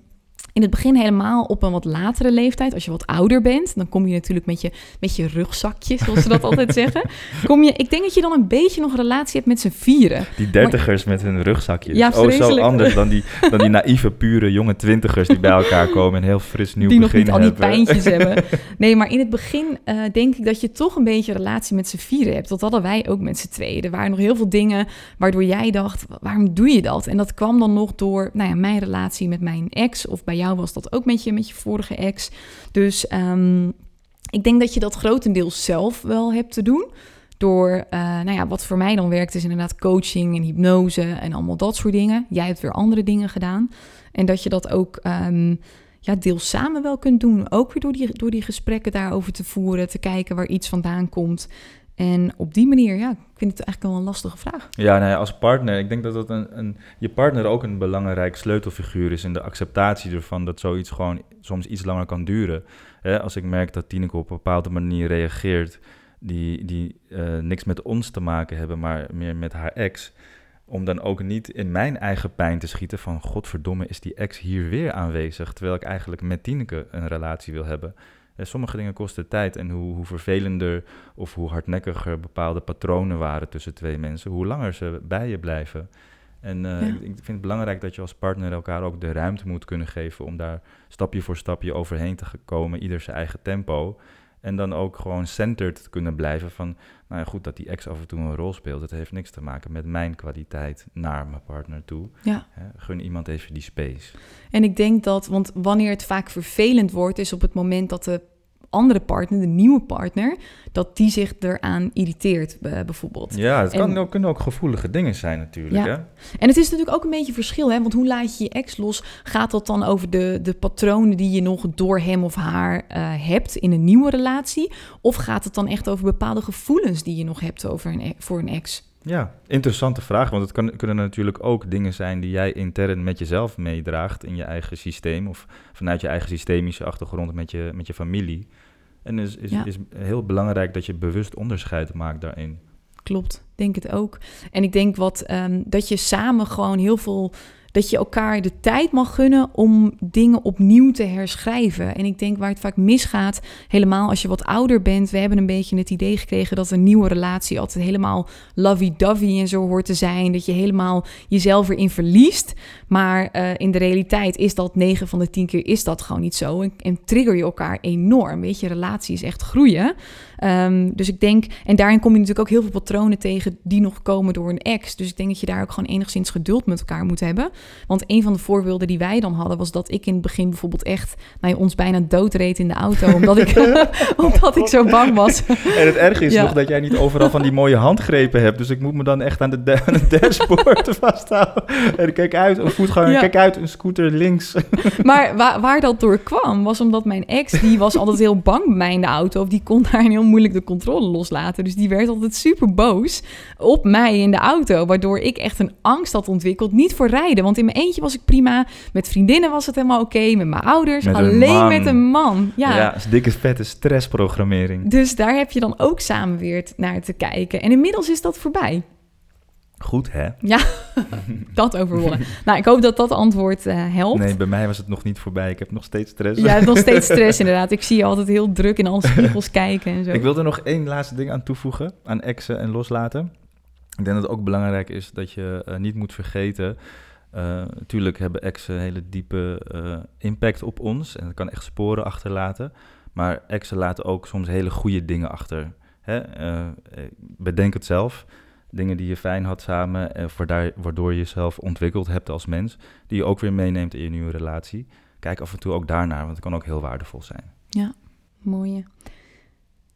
in het begin helemaal op een wat latere leeftijd, als je wat ouder bent, dan kom je natuurlijk met je, met je rugzakje, zoals ze dat altijd zeggen. Kom je, ik denk dat je dan een beetje nog een relatie hebt met z'n vieren. Die dertigers met hun rugzakjes. Ja, oh, zo anders dan die, dan die naïeve, pure jonge twintigers die bij elkaar komen en heel fris nieuw die begin nog niet al die pijntjes hebben. Nee, maar in het begin uh, denk ik dat je toch een beetje een relatie met z'n vieren hebt. Dat hadden wij ook met z'n tweeën. Er waren nog heel veel dingen waardoor jij dacht, waarom doe je dat? En dat kwam dan nog door nou ja, mijn relatie met mijn ex of bij jou was dat ook met je, met je vorige ex. Dus um, ik denk dat je dat grotendeels zelf wel hebt te doen. Door, uh, nou ja, wat voor mij dan werkt, is inderdaad coaching en hypnose en allemaal dat soort dingen. Jij hebt weer andere dingen gedaan. En dat je dat ook um, ja, deels samen wel kunt doen. Ook weer door die, door die gesprekken daarover te voeren, te kijken waar iets vandaan komt. En op die manier, ja, ik vind het eigenlijk wel een lastige vraag. Ja, nou ja, als partner, ik denk dat dat een, een, je partner ook een belangrijk sleutelfiguur is in de acceptatie ervan dat zoiets gewoon soms iets langer kan duren. als ik merk dat Tineke op een bepaalde manier reageert, die, die uh, niks met ons te maken hebben, maar meer met haar ex, om dan ook niet in mijn eigen pijn te schieten van godverdomme is die ex hier weer aanwezig, terwijl ik eigenlijk met Tineke een relatie wil hebben. Eh, sommige dingen kosten tijd. En hoe, hoe vervelender of hoe hardnekkiger bepaalde patronen waren tussen twee mensen, hoe langer ze bij je blijven. En uh, ik, vind het belangrijk dat je als partner elkaar ook de ruimte moet kunnen geven om daar stapje voor stapje overheen te komen, ieder zijn eigen tempo. En dan ook gewoon centered te kunnen blijven van, nou ja, goed, dat die ex af en toe een rol speelt. Dat heeft niks te maken met mijn kwaliteit naar mijn partner toe. Ja. gun iemand even die space. En ik denk dat, want wanneer het vaak vervelend wordt, is op het moment dat de andere partner, de nieuwe partner, dat die zich eraan irriteert, bijvoorbeeld. Ja, het kan ook, kunnen ook gevoelige dingen zijn natuurlijk. Ja. Hè? En het is natuurlijk ook een beetje verschil, hè? want hoe laat je je ex los? Gaat dat dan over de, de patronen die je nog door hem of haar uh, hebt in een nieuwe relatie? Of gaat het dan echt over bepaalde gevoelens die je nog hebt over een, e-, voor een ex? Ja, interessante vraag. Want het kan, kunnen natuurlijk ook dingen zijn die jij intern met jezelf meedraagt in je eigen systeem. Of vanuit je eigen systemische achtergrond met je, met je familie. En is, is, is heel belangrijk dat je bewust onderscheid maakt daarin. Klopt, denk het ook. En ik denk wat um, dat je samen gewoon heel veel dat je elkaar de tijd mag gunnen om dingen opnieuw te herschrijven. En ik denk waar het vaak misgaat, helemaal als je wat ouder bent. We hebben een beetje het idee gekregen dat een nieuwe relatie altijd helemaal lovey-dovey en zo hoort te zijn. Dat je helemaal jezelf erin verliest. Maar uh, in de realiteit is dat 9 van de 10 keer is dat gewoon niet zo. En, en trigger je elkaar enorm. Weet je, relatie is echt groeien. Um, dus ik denk, en daarin kom je natuurlijk ook heel veel patronen tegen die nog komen door een ex. Dus ik denk dat je daar ook gewoon enigszins geduld met elkaar moet hebben. Want een van de voorbeelden die wij dan hadden, was dat ik in het begin bijvoorbeeld echt nou, ons bijna doodreed in de auto. Omdat ik, omdat ik zo bang was. En het erge is nog dat jij niet overal van die mooie handgrepen hebt. Dus ik moet me dan echt aan de, aan dashboard vasthouden. En kijk uit, een voetganger, kijk uit, een scooter links. Maar waar, waar dat door kwam, was omdat mijn ex, die was altijd heel bang bij mij in de auto. Of die kon daar een heel moeilijk de controle loslaten. Dus die werd altijd super boos op mij in de auto. Waardoor ik echt een angst had ontwikkeld. Niet voor rijden, Want in mijn eentje was ik prima. Met vriendinnen was het helemaal oké. met mijn ouders. Met alleen met een man. Ja. Ja, is dikke vette stressprogrammering. Dus daar heb je dan ook samen weer naar te kijken. En inmiddels is dat voorbij. Goed, hè? Dat overwonnen. nou, ik hoop dat dat antwoord eh, helpt. Nee, bij mij was het nog niet voorbij. Ik heb nog steeds stress. Ja, nog steeds stress inderdaad. Ik zie je altijd heel druk in alle spiegels kijken en zo. Ik wil er nog één laatste ding aan toevoegen, aan exen en loslaten. Ik denk dat het ook belangrijk is dat je eh, niet moet vergeten... eh, natuurlijk hebben exen hele diepe eh, impact op ons en dat kan echt sporen achterlaten. Maar exen laten ook soms hele goede dingen achter. Hè? Eh, eh, bedenk het zelf. Dingen die je fijn had samen, eh, waardoor, waardoor je jezelf ontwikkeld hebt als mens, die je ook weer meeneemt in je nieuwe relatie. Kijk af en toe ook daarnaar, want het kan ook heel waardevol zijn. Mooie.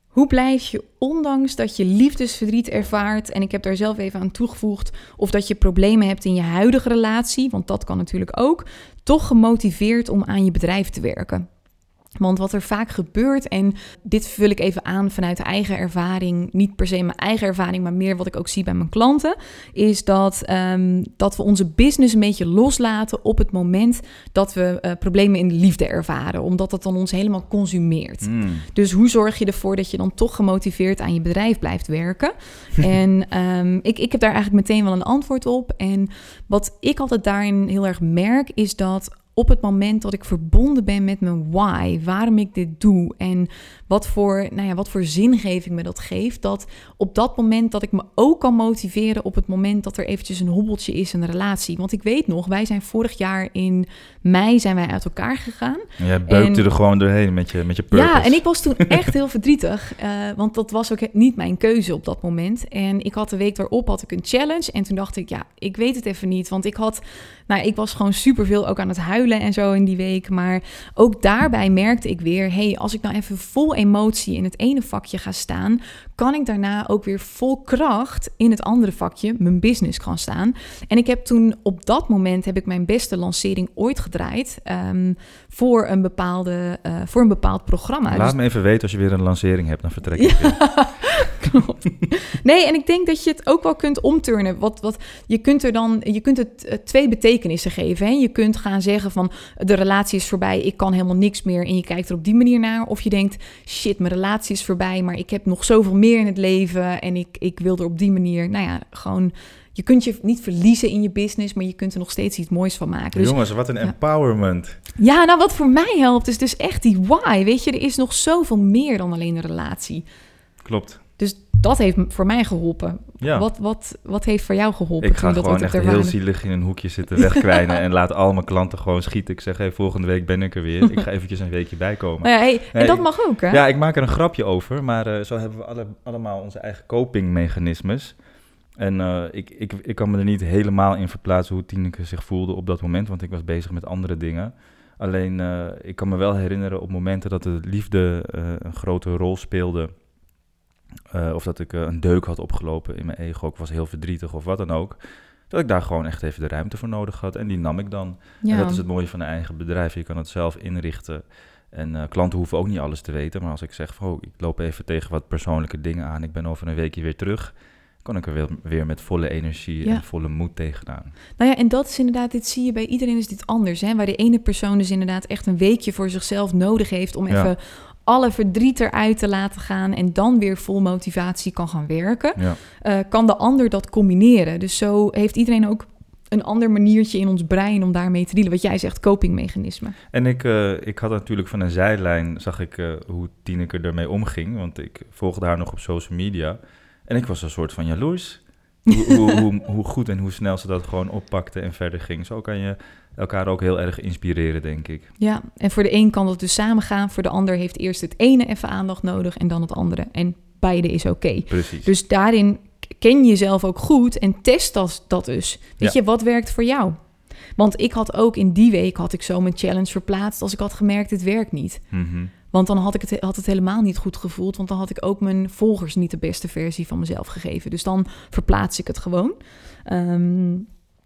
Hoe blijf je, ondanks dat je liefdesverdriet ervaart, en ik heb daar zelf even aan toegevoegd, of dat je problemen hebt in je huidige relatie, want dat kan natuurlijk ook, toch gemotiveerd om aan je bedrijf te werken? Want wat er vaak gebeurt, en dit vul ik even aan vanuit eigen ervaring, niet per se mijn eigen ervaring, maar meer wat ik ook zie bij mijn klanten, is dat, ehm, dat we onze business een beetje loslaten op het moment dat we eh, problemen in de liefde ervaren, omdat dat dan ons helemaal consumeert. Mm. Dus hoe zorg je ervoor dat je dan toch gemotiveerd aan je bedrijf blijft werken? en ehm, ik, ik heb daar eigenlijk meteen wel een antwoord op. En wat ik altijd daarin heel erg merk, is dat op het moment dat ik verbonden ben met mijn why, waarom ik dit doe en wat voor, nou ja, wat voor zingeving me dat geeft, dat op dat moment dat ik me ook kan motiveren op het moment dat er eventjes een hobbeltje is in een relatie. Want ik weet nog, wij zijn vorig jaar in mei zijn wij uit elkaar gegaan. En Jij beukte En- er gewoon doorheen met je, met je purpose. Ja, en ik was toen echt heel verdrietig. eh, want dat was ook niet mijn keuze op dat moment. En ik had de week daarop had ik een challenge. En toen dacht ik, ja, ik weet het even niet. Want ik had, nou, ik was gewoon superveel ook aan het huilen en zo in die week. Maar ook daarbij merkte ik weer, hey, als ik nou even vol emotie in het ene vakje ga staan, kan ik daarna ook weer vol kracht in het andere vakje, mijn business, gaan staan. En ik heb toen op dat moment heb ik mijn beste lancering ooit gedraaid ehm, voor een bepaalde, eh, voor een bepaald programma. Laat Dus- me even weten als je weer een lancering hebt, dan vertrek ik. Klopt. Nee, en ik denk dat je het ook wel kunt omturnen. Wat, wat, je kunt er dan, je kunt het eh, twee betekenissen geven. Hè? Je kunt gaan zeggen van de relatie is voorbij, ik kan helemaal niks meer. En je kijkt er op die manier naar. Of je denkt, shit, mijn relatie is voorbij, maar ik heb nog zoveel meer in het leven. En ik, ik wil er op die manier, nou ja, gewoon. Je kunt je niet verliezen in je business, maar je kunt er nog steeds iets moois van maken. Dus Jongens, wat een ja. empowerment. ja, nou wat voor mij helpt is dus echt die why. Weet je, er is nog zoveel meer dan alleen een relatie. Klopt. Dat heeft voor mij geholpen. Ja. Wat, wat, wat heeft voor jou geholpen? Ik ga dat gewoon echt heel ervaren? zielig in een hoekje zitten wegkwijnen en laat al mijn klanten gewoon schieten. Ik zeg, hey, volgende week ben ik er weer. Ik ga eventjes een weekje bijkomen. Nou ja, hey, en dat mag ook, hè? Ja, ik maak er een grapje over, maar eh, zo hebben we alle, allemaal onze eigen copingmechanismes. En eh, ik, ik, ik kan me er niet helemaal in verplaatsen hoe Tineke zich voelde op dat moment, want ik was bezig met andere dingen. Alleen, eh, ik kan me wel herinneren op momenten dat de liefde een grote rol speelde. Eh, of dat ik eh, een deuk had opgelopen in mijn ego, ik was heel verdrietig of wat dan ook. Dat ik daar gewoon echt even de ruimte voor nodig had. En die nam ik dan. Ja. En dat is het mooie van een eigen bedrijf. Je kan het zelf inrichten. En eh, klanten hoeven ook niet alles te weten. Maar als ik zeg, van, oh, ik loop even tegen wat persoonlijke dingen aan. Ik ben over een weekje weer terug. Kan ik er weer, weer met volle energie Ja. en volle moed tegenaan. Nou ja, en dat is inderdaad, dit zie je bij iedereen is dit anders. Hè? Waar de ene persoon dus inderdaad echt een weekje voor zichzelf nodig heeft om Ja. even alle verdriet eruit te laten gaan en dan weer vol motivatie kan gaan werken, Ja. eh, kan de ander dat combineren. Dus zo heeft iedereen ook een ander maniertje in ons brein om daarmee te dealen. Wat jij zegt, copingmechanisme. En ik, eh, ik had natuurlijk van een zijlijn, zag ik eh, hoe Tineke ermee omging. Want ik volgde haar nog op social media. En ik was een soort van jaloers. Hoe, hoe, hoe, hoe goed en hoe snel ze dat gewoon oppakte en verder ging. Zo kan je elkaar ook heel erg inspireren, denk ik. Ja, en voor de een kan dat dus samen gaan. Voor de ander heeft eerst het ene even aandacht nodig en dan het andere. En beide is oké. Precies. Dus daarin ken je jezelf ook goed en test dat, dat dus. Weet Ja. je, wat werkt voor jou? Want ik had ook in die week had ik zo mijn challenge verplaatst als ik had gemerkt het werkt niet. Mhm. Want dan had ik het, had het helemaal niet goed gevoeld. Want dan had ik ook mijn volgers niet de beste versie van mezelf gegeven. Dus dan verplaats ik het gewoon.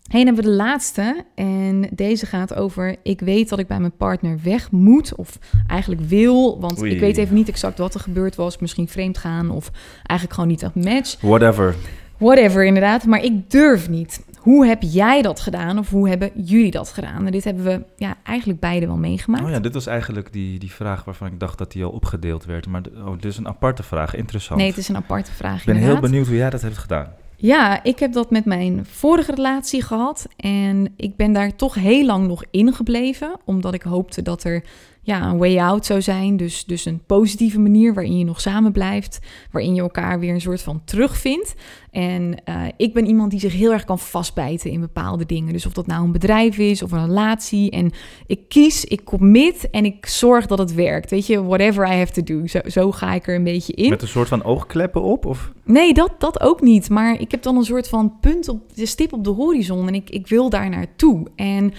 Heen hebben we de laatste. En deze gaat over: Ik weet dat ik bij mijn partner weg moet. Of eigenlijk wil. Want Oei. ik weet even niet exact wat er gebeurd was. Misschien vreemd gaan. Of eigenlijk gewoon niet een match. Whatever. Whatever, inderdaad. Maar ik durf niet. Hoe heb jij dat gedaan of hoe hebben jullie dat gedaan? En dit hebben we ja, eigenlijk beide wel meegemaakt. Oh ja, dit was eigenlijk die, die vraag waarvan ik dacht dat die al opgedeeld werd. Maar oh, dit is een aparte vraag, interessant. Nee, het is een aparte vraag. Ik ben heel benieuwd hoe jij dat hebt gedaan. Ja, ik heb dat met mijn vorige relatie gehad. En ik ben daar toch heel lang nog in gebleven. Omdat ik hoopte dat er ja, een way out zou zijn. Dus, dus een positieve manier waarin je nog samen blijft. Waarin je elkaar weer een soort van terugvindt. En uh, ik ben iemand die zich heel erg kan vastbijten in bepaalde dingen. Dus of dat nou een bedrijf is of een relatie. En ik kies, ik commit en ik zorg dat het werkt. Weet je, whatever I have to do. Zo, zo ga ik er een beetje in. Met een soort van oogkleppen op? Of? Nee, dat, dat ook niet. Maar ik heb dan een soort van punt op de stip op de horizon. En ik, ik wil daar naartoe. En, uh,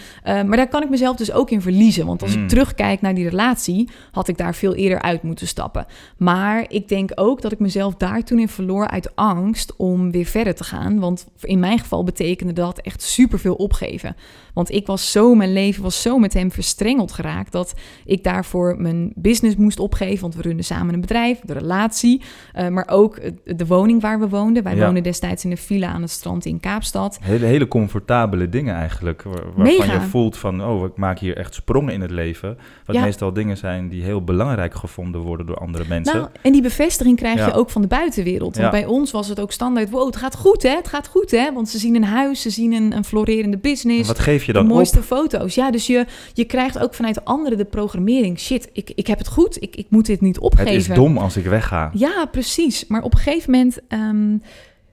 maar daar kan ik mezelf dus ook in verliezen. Want als ik Hmm. terugkijk naar die relatie, had ik daar veel eerder uit moeten stappen. Maar ik denk ook dat ik mezelf daar toen in verloor uit angst om weer verder te gaan. Want in mijn geval betekende dat echt superveel opgeven. Want ik was zo, mijn leven was zo met hem verstrengeld geraakt dat ik daarvoor mijn business moest opgeven. Want we runden samen een bedrijf, de relatie, uh, maar ook de woning waar we woonden. Wij Ja. woonden destijds in een villa aan het strand in Kaapstad. Hele, hele comfortabele dingen eigenlijk. waar- Waarvan Mega. je voelt van, oh, ik maak hier echt sprongen in het leven. Wat Ja. meestal dingen zijn die heel belangrijk gevonden worden door andere mensen. Nou, en die bevestiging krijg Ja. je ook van de buitenwereld. Want bij ons was het ook standaard, wow, het gaat goed hè, het gaat goed hè. Want ze zien een huis, ze zien een, een florerende business. wat geef je de dan mooiste op? foto's. Ja, dus je, je krijgt ook vanuit anderen de programmering. Shit, ik, ik heb het goed, ik, ik moet dit niet opgeven. Het is dom als ik wegga. Ja, precies. Maar op een gegeven moment ehm,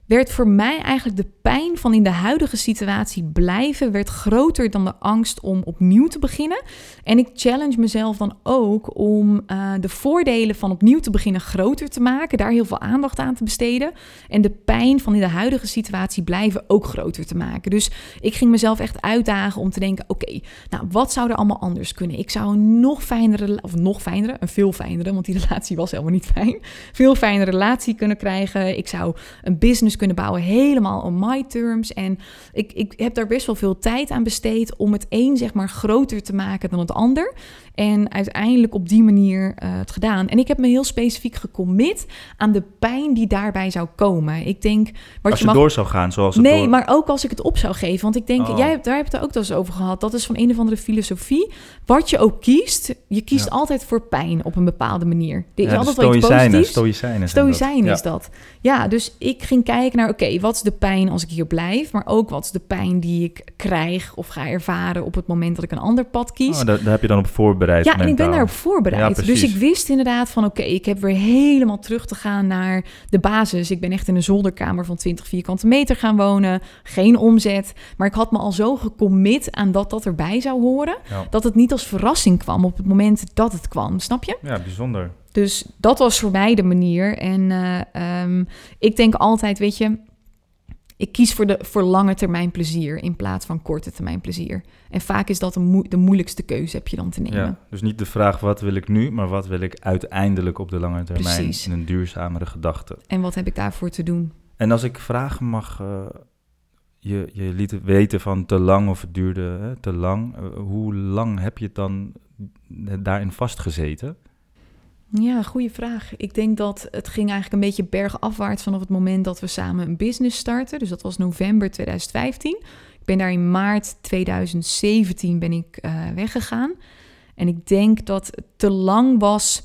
werd voor mij eigenlijk de pijn van in de huidige situatie blijven... werd groter dan de angst om opnieuw te beginnen. En ik challenge mezelf dan ook om eh, de voordelen van opnieuw te beginnen groter te maken. Daar heel veel aandacht aan te besteden. En de pijn van in de huidige situatie blijven ook groter te maken. Dus ik ging mezelf echt uitdagen om te denken... oké, nou, wat zou er allemaal anders kunnen? Ik zou een nog fijnere, of nog fijnere, een veel fijnere... want die relatie was helemaal niet fijn. Veel fijnere relatie kunnen krijgen. Ik zou een business kunnen bouwen helemaal on my terms. En ik, ik heb daar best wel veel tijd aan besteed... om het een zeg maar groter te maken dan het ander. En uiteindelijk op die manier uh, het gedaan. En ik heb me heel specifiek gecommit aan de pijn die daarbij zou komen. Ik denk... Wat als je, mag... door zou gaan zoals het Nee, door... maar ook als ik het op zou geven. Want ik denk, Oh. jij hebt, daar heb je het ook wel eens over gehad. Dat is van een of andere filosofie. Wat je ook kiest, je kiest Ja. altijd voor pijn op een bepaalde manier. Er is Ja, altijd wel iets stoïcijnen, stoïcijnen zijn dat. Ja. is dat. Ja, dus ik ging kijken naar, oké, wat is de pijn als ik hier blijf? Maar ook wat is de pijn die ik krijg of ga ervaren op het moment dat ik een ander pad kies? Oh, daar, daar heb je dan op voorbereid Ja, en ik ben daarop voorbereid. Ja, dus ik wist inderdaad van oké, ik heb weer helemaal terug te gaan naar de basis. Ik ben echt in een zolderkamer van 20 vierkante meter gaan wonen. Geen omzet. Maar ik had me al zo gecommit aan dat dat erbij zou horen. Ja. Dat het niet als verrassing kwam op het moment dat het kwam. Snap je? Ja, bijzonder. Dus dat was voor mij de manier. En eh, ehm, ik denk altijd, weet je, ik kies voor, de, voor lange termijn plezier in plaats van korte termijn plezier. En vaak is dat de, moe- de moeilijkste keuze heb je dan te nemen. Ja. Dus niet de vraag wat wil ik nu, maar wat wil ik uiteindelijk op de lange termijn Precies. in een duurzamere gedachte. En wat heb ik daarvoor te doen? En als ik vragen mag, eh, je, je liet weten van te lang of het duurde hè, te lang. Eh, hoe lang heb je het dan daarin vastgezeten? Ja, goede vraag. Ik denk dat het ging eigenlijk een beetje bergafwaarts vanaf het moment dat we samen een business starten. Dus dat was november 2015. Ik ben daar in maart 2017 ben ik eh, weggegaan. En ik denk dat het te lang was,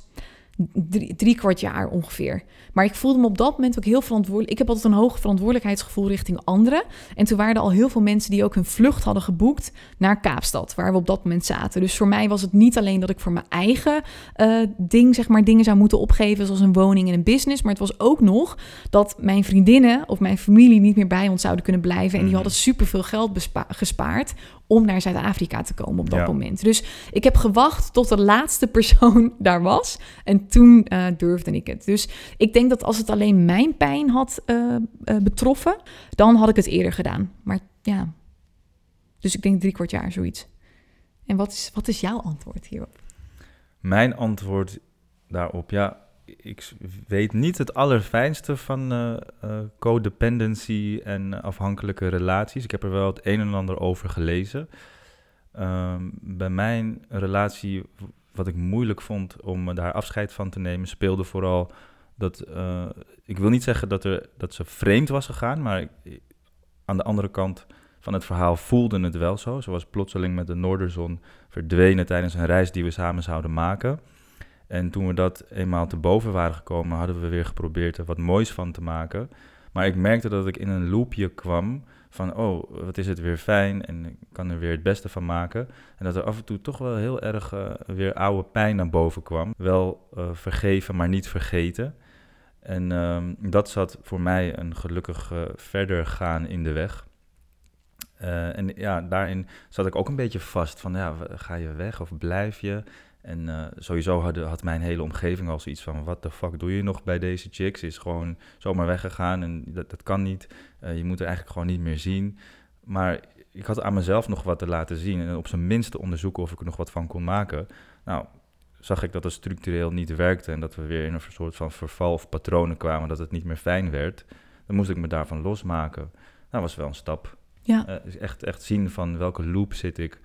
drie, drie kwart jaar ongeveer. Maar ik voelde me op dat moment ook heel verantwoordelijk. Ik heb altijd een hoog verantwoordelijkheidsgevoel richting anderen. En toen waren er al heel veel mensen die ook hun vlucht hadden geboekt naar Kaapstad, waar we op dat moment zaten. Dus voor mij was het niet alleen dat ik voor mijn eigen eh, ding, zeg maar, dingen zou moeten opgeven, zoals een woning en een business. Maar het was ook nog dat mijn vriendinnen of mijn familie niet meer bij ons zouden kunnen blijven. En die Mhm. hadden superveel geld gespaard om naar Zuid-Afrika te komen op dat Ja. moment. Dus ik heb gewacht tot de laatste persoon daar was. En toen eh, durfde ik het. Dus ik denk dat als het alleen mijn pijn had eh, eh, betroffen, dan had ik het eerder gedaan. Maar ja, dus ik denk drie kwart jaar zoiets. En wat is, wat is jouw antwoord hierop? Mijn antwoord daarop, ja, ik weet niet het allerfijnste van eh, codependency en afhankelijke relaties. Ik heb er wel het een en ander over gelezen. Ehm, bij mijn relatie, wat ik moeilijk vond om daar afscheid van te nemen, speelde vooral dat, eh, ik wil niet zeggen dat, er, dat ze vreemd was gegaan, maar aan de andere kant van het verhaal voelde het wel zo. Zoals plotseling met de Noorderzon verdwenen tijdens een reis die we samen zouden maken. En toen we dat eenmaal te boven waren gekomen, hadden we weer geprobeerd er wat moois van te maken. Maar ik merkte dat ik in een loopje kwam van, oh, wat is het weer fijn en ik kan er weer het beste van maken. En dat er af en toe toch wel heel erg uh, weer oude pijn naar boven kwam. Wel uh, vergeven, maar niet vergeten. En um, dat zat voor mij een gelukkig verder gaan in de weg. en ja, daarin zat ik ook een beetje vast van, ja, ga je weg of blijf je? En uh, sowieso had, had mijn hele omgeving al zoiets van: wat de fuck doe je nog bij deze chicks? Is gewoon zomaar weggegaan en dat, dat kan niet. Uh, je moet er eigenlijk gewoon niet meer zien. Maar ik had aan mezelf nog wat te laten zien en op zijn minste onderzoeken of ik er nog wat van kon maken. Nou, zag ik dat het structureel niet werkte en dat we weer in een soort van verval of patronen kwamen, dat het niet meer fijn werd. Dan moest ik me daarvan losmaken. Nou, was wel een stap. Ja. Uh, echt, echt zien van welke loop zit ik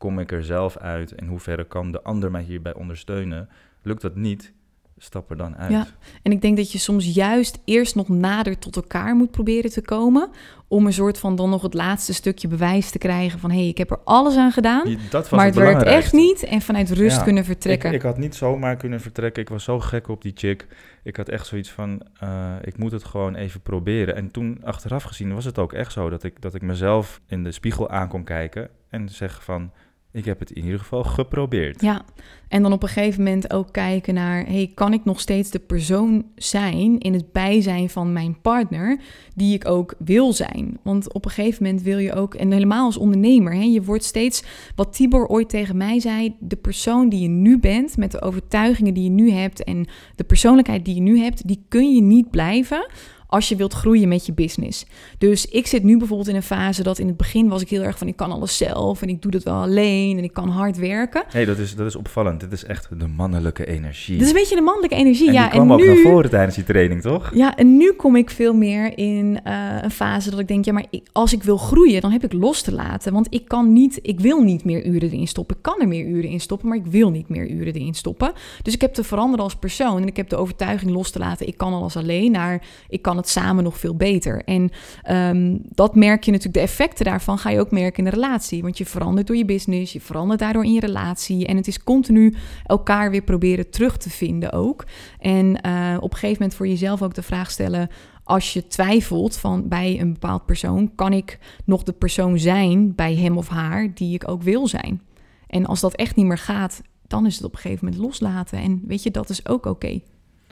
kom ik er zelf uit en hoe ver kan de ander mij hierbij ondersteunen? Lukt dat niet, stap er dan uit. Ja, en ik denk dat je soms juist eerst nog nader tot elkaar moet proberen te komen. Om een soort van dan nog het laatste stukje bewijs te krijgen van hé, hey, ik heb er alles aan gedaan. Dat maar het, werkt echt niet. En vanuit rust ja, kunnen vertrekken. Ik, ik, had niet zomaar kunnen vertrekken. Ik was zo gek op die chick. Ik had echt zoiets van uh, ik moet het gewoon even proberen. En toen achteraf gezien was het ook echt zo dat ik, dat ik mezelf in de spiegel aan kon kijken en zeggen van ik heb het in ieder geval geprobeerd. Ja, en dan op een gegeven moment ook kijken naar: hey, kan ik nog steeds de persoon zijn in het bijzijn van mijn partner die ik ook wil zijn? Want op een gegeven moment wil je ook, en helemaal als ondernemer, hè, je wordt steeds, wat Tibor ooit tegen mij zei, de persoon die je nu bent, met de overtuigingen die je nu hebt en de persoonlijkheid die je nu hebt, die kun je niet blijven als je wilt groeien met je business. Dus ik zit nu bijvoorbeeld in een fase dat in het begin was ik heel erg van ik kan alles zelf en ik doe dat wel alleen en ik kan hard werken. Nee, dat is, dat is opvallend. Dit is echt de mannelijke energie. Dit is een beetje de mannelijke energie. En ja, die kwam en ook nu, naar voren tijdens die training, toch? Ja, en nu kom ik veel meer in uh, een fase dat ik denk, ja, maar ik, als ik wil groeien, dan heb ik los te laten. Want ik kan niet, ik wil niet meer uren erin stoppen. Ik kan er meer uren in stoppen, maar ik wil niet meer uren erin stoppen. Dus ik heb te veranderen als persoon en ik heb de overtuiging los te laten. Ik kan alles alleen naar, ik kan samen nog veel beter. En um, dat merk je natuurlijk, de effecten daarvan ga je ook merken in de relatie. Want je verandert door je business, je verandert daardoor in je relatie. En het is continu elkaar weer proberen terug te vinden ook. En uh, op een gegeven moment voor jezelf ook de vraag stellen als je twijfelt van bij een bepaald persoon, kan ik nog de persoon zijn bij hem of haar die ik ook wil zijn? En als dat echt niet meer gaat, dan is het op een gegeven moment loslaten. En weet je, dat is ook oké.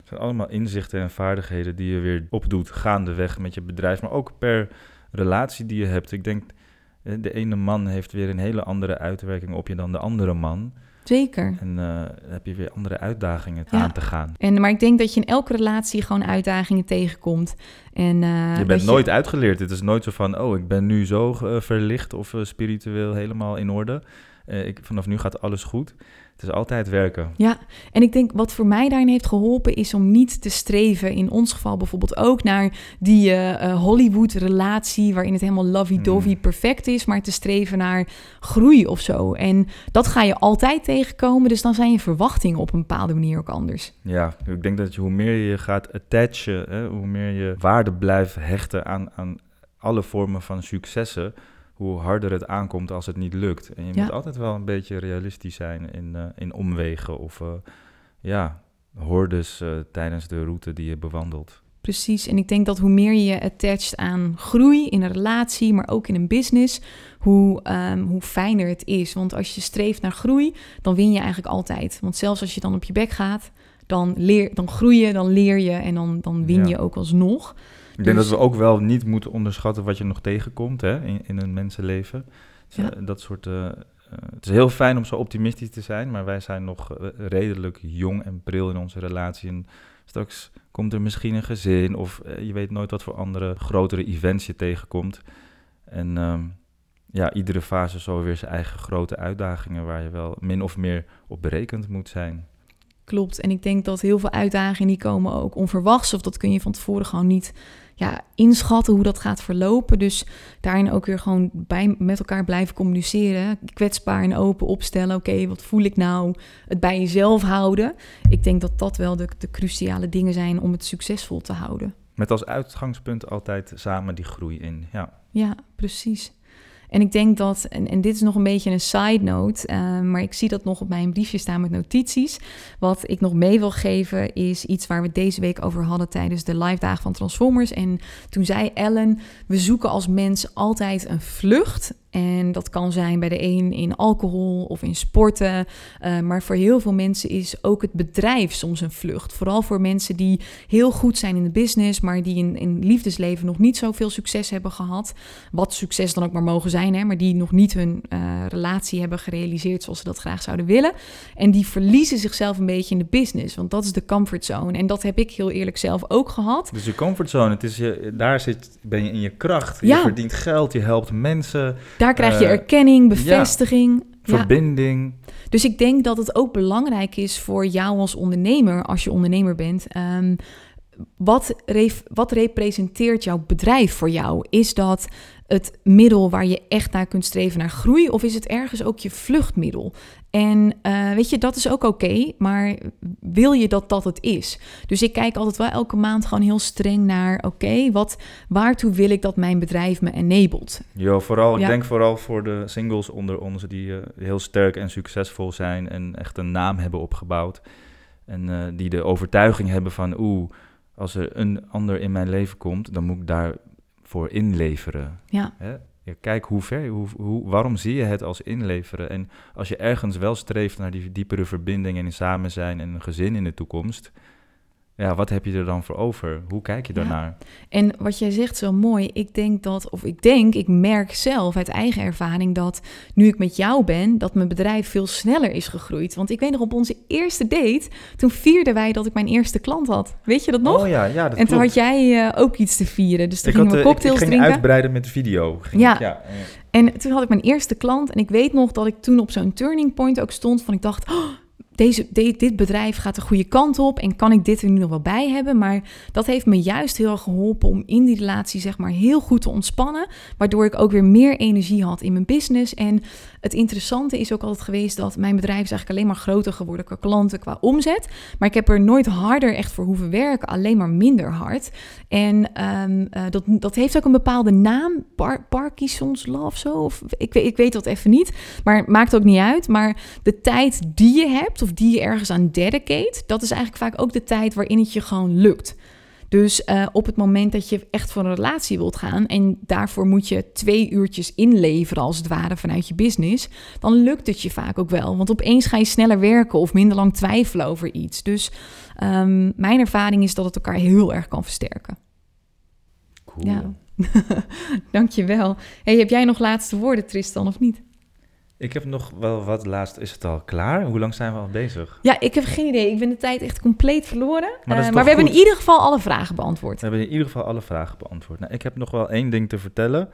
Zijn allemaal inzichten en vaardigheden die je weer opdoet gaandeweg met je bedrijf, maar ook per relatie die je hebt. Ik denk, eh, de ene man heeft weer een hele andere uitwerking op je dan de andere man. Zeker. En uh, heb je weer andere uitdagingen ja. aan te gaan. En, maar ik denk dat je in elke relatie gewoon uitdagingen tegenkomt. En, uh, je bent nooit uitgeleerd. Het is nooit zo van, oh, ik ben nu zo uh, verlicht of spiritueel helemaal in orde. ik, vanaf nu gaat alles goed. Het is altijd werken. Ja, en ik denk wat voor mij daarin heeft geholpen is om niet te streven, in ons geval bijvoorbeeld ook, naar die uh, Hollywood-relatie waarin het helemaal lovey-dovey mm. perfect is, maar te streven naar groei of zo. En dat ga je altijd tegenkomen, dus dan zijn je verwachtingen op een bepaalde manier ook anders. Ja, ik denk dat je, hoe meer je gaat attachen, hè, hoe meer je waarde blijft hechten aan, aan alle vormen van successen, hoe harder het aankomt als het niet lukt. En je moet altijd wel een beetje realistisch zijn in, uh, in omwegen of uh, ja, hordes uh, tijdens de route die je bewandelt. Precies, en ik denk dat hoe meer je attached aan groei in een relatie, maar ook in een business, hoe, um, hoe fijner het is. Want als je streeft naar groei, dan win je eigenlijk altijd. Want zelfs als je dan op je bek gaat, dan, leer, dan groei je, dan leer je en dan, dan win ja. je ook alsnog. Ik denk dat we ook wel niet moeten onderschatten wat je nog tegenkomt hè, in, in een mensenleven. Dus, ja. uh, dat soort, uh, het is heel fijn om zo optimistisch te zijn, maar wij zijn nog redelijk jong en pril in onze relatie. En straks komt er misschien een gezin of je weet nooit wat voor andere grotere events je tegenkomt. En um, ja, iedere fase zo weer zijn eigen grote uitdagingen waar je wel min of meer op berekend moet zijn. Klopt. En ik denk dat heel veel uitdagingen die komen ook onverwachts. Of dat kun je van tevoren gewoon niet ja, inschatten hoe dat gaat verlopen. Dus daarin ook weer gewoon bij, met elkaar blijven communiceren. Kwetsbaar en open opstellen. Oké, wat voel ik nou? Het bij jezelf houden. Ik denk dat dat wel de, de cruciale dingen zijn om het succesvol te houden. Met als uitgangspunt altijd samen die groei in. Ja, ja precies. En ik denk dat, en, dit is nog een beetje een side note, uh, maar ik zie dat nog op mijn briefje staan met notities. Wat ik nog mee wil geven is iets waar we deze week over hadden tijdens de live dagen van Transformers. En toen zei Ellen, we zoeken als mens altijd een vlucht. En dat kan zijn bij de een in alcohol of in sporten. Uh, maar voor heel veel mensen is ook het bedrijf soms een vlucht. Vooral voor mensen die heel goed zijn in de business, maar die in, in liefdesleven nog niet zoveel succes hebben gehad. Wat succes dan ook maar mogen zijn, hè, maar die nog niet hun uh, relatie hebben gerealiseerd zoals ze dat graag zouden willen. En die verliezen zichzelf een beetje in de business, want dat is de comfortzone. En dat heb ik heel eerlijk zelf ook gehad. Dus je comfortzone, het is je, daar zit, ben je in je kracht. Je ja. verdient geld, je helpt mensen. Daar krijg je uh, erkenning, bevestiging. Ja, verbinding. Ja. Dus ik denk dat het ook belangrijk is voor jou als ondernemer, als je ondernemer bent. Um, wat, wat representeert jouw bedrijf voor jou? Is dat het middel waar je echt naar kunt streven naar groei? Of is het ergens ook je vluchtmiddel? En uh, weet je, dat is ook oké, okay, maar wil je dat dat het is? Dus ik kijk altijd wel elke maand gewoon heel streng naar, oké, okay, wat, waartoe wil ik dat mijn bedrijf me enabled? Jo, vooral, ja. ik denk vooral voor de singles onder ons die uh, heel sterk en succesvol zijn en echt een naam hebben opgebouwd. En uh, die de overtuiging hebben van, oeh, als er een ander in mijn leven komt, dan moet ik daarvoor inleveren. Ja. Hè? Kijk hoe ver, hoe, hoe, waarom zie je het als inleveren? En als je ergens wel streeft naar die diepere verbinding en samen zijn en een gezin in de toekomst, ja, wat heb je er dan voor over? Hoe kijk je daarnaar? Ja. En wat jij zegt zo mooi, ik denk dat, of ik denk, ik merk zelf uit eigen ervaring dat nu ik met jou ben, dat mijn bedrijf veel sneller is gegroeid. Want ik weet nog op onze eerste date, toen vierden wij dat ik mijn eerste klant had. Weet je dat nog? Oh ja, ja dat En toen klopt. had jij uh, ook iets te vieren. Dus toen ik gingen we cocktails ik, ik ging drinken. uitbreiden met de video. Ging Ja. ik- ja, ja. En toen had ik mijn eerste klant. En ik weet nog dat ik toen op zo'n turning point ook stond. Van ik dacht, oh, deze, de- dit bedrijf gaat de goede kant op. En kan ik dit er nu nog wel bij hebben? Maar dat heeft me juist heel erg geholpen om in die relatie zeg maar heel goed te ontspannen. Waardoor ik ook weer meer energie had in mijn business. En het interessante is ook altijd geweest dat mijn bedrijf is eigenlijk alleen maar groter geworden qua klanten, qua omzet. Maar ik heb er nooit harder echt voor hoeven werken, alleen maar minder hard. En ehm, eh, dat, dat heeft ook een bepaalde naam, Par Parkinson's Law of zo. Of, ik, ik weet dat even niet, maar maakt ook niet uit. Maar de tijd die je hebt of die je ergens aan dedicate, dat is eigenlijk vaak ook de tijd waarin het je gewoon lukt. Dus uh, op het moment dat je echt voor een relatie wilt gaan en daarvoor moet je twee uurtjes inleveren als het ware vanuit je business, dan lukt het je vaak ook wel. Want opeens ga je sneller werken of minder lang twijfelen over iets. Dus um, mijn ervaring is dat het elkaar heel erg kan versterken. Cool. Ja. Dankjewel. Hey, heb jij nog laatste woorden, Tristan, of niet? Ik heb nog wel wat laatst. Is het al klaar? Hoe lang zijn we al bezig? Ja, ik heb geen idee. Ik ben de tijd echt compleet verloren. Maar Uh, toch maar we hebben in ieder geval alle vragen beantwoord. We hebben in ieder geval alle vragen beantwoord. Nou, ik heb nog wel één ding te vertellen.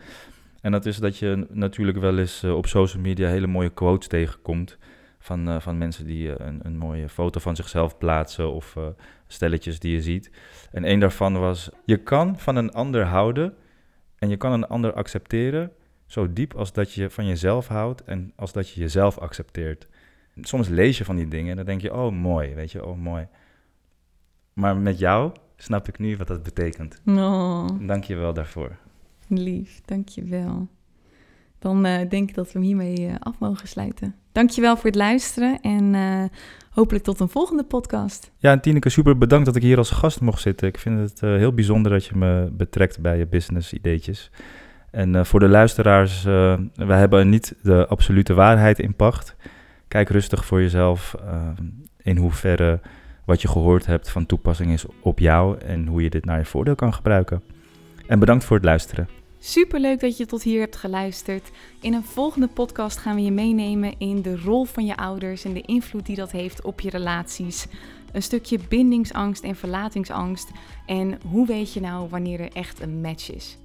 En dat is dat je natuurlijk wel eens eh, op social media hele mooie quotes tegenkomt. Van, eh, van mensen die eh, een, een mooie foto van zichzelf plaatsen of eh, stelletjes die je ziet. En één daarvan was: Je kan van een ander houden en je kan een ander accepteren. Zo diep als dat je van jezelf houdt en als dat je jezelf accepteert. Soms lees je van die dingen en dan denk je: Oh, mooi, weet je, oh, mooi. Maar met jou snap ik nu wat dat betekent. Oh, Dank je wel daarvoor. lief. Dankjewel. Dan eh, denk ik dat we hem hiermee eh, af mogen sluiten. Dankjewel voor het luisteren en eh, hopelijk tot een volgende podcast. Ja, en Tineke, super bedankt dat ik hier als gast mocht zitten. Ik vind het heel bijzonder dat je me betrekt bij je business ideetjes. En eh, voor de luisteraars, eh wij hebben niet de absolute waarheid in pacht. Kijk rustig voor jezelf eh, in hoeverre wat je gehoord hebt van toepassing is op jou en hoe je dit naar je voordeel kan gebruiken. En bedankt voor het luisteren. Superleuk dat je tot hier hebt geluisterd. In een volgende podcast gaan we je meenemen in de rol van je ouders en de invloed die dat heeft op je relaties. Een stukje bindingsangst en verlatingsangst. En hoe weet je nou wanneer er echt een match is?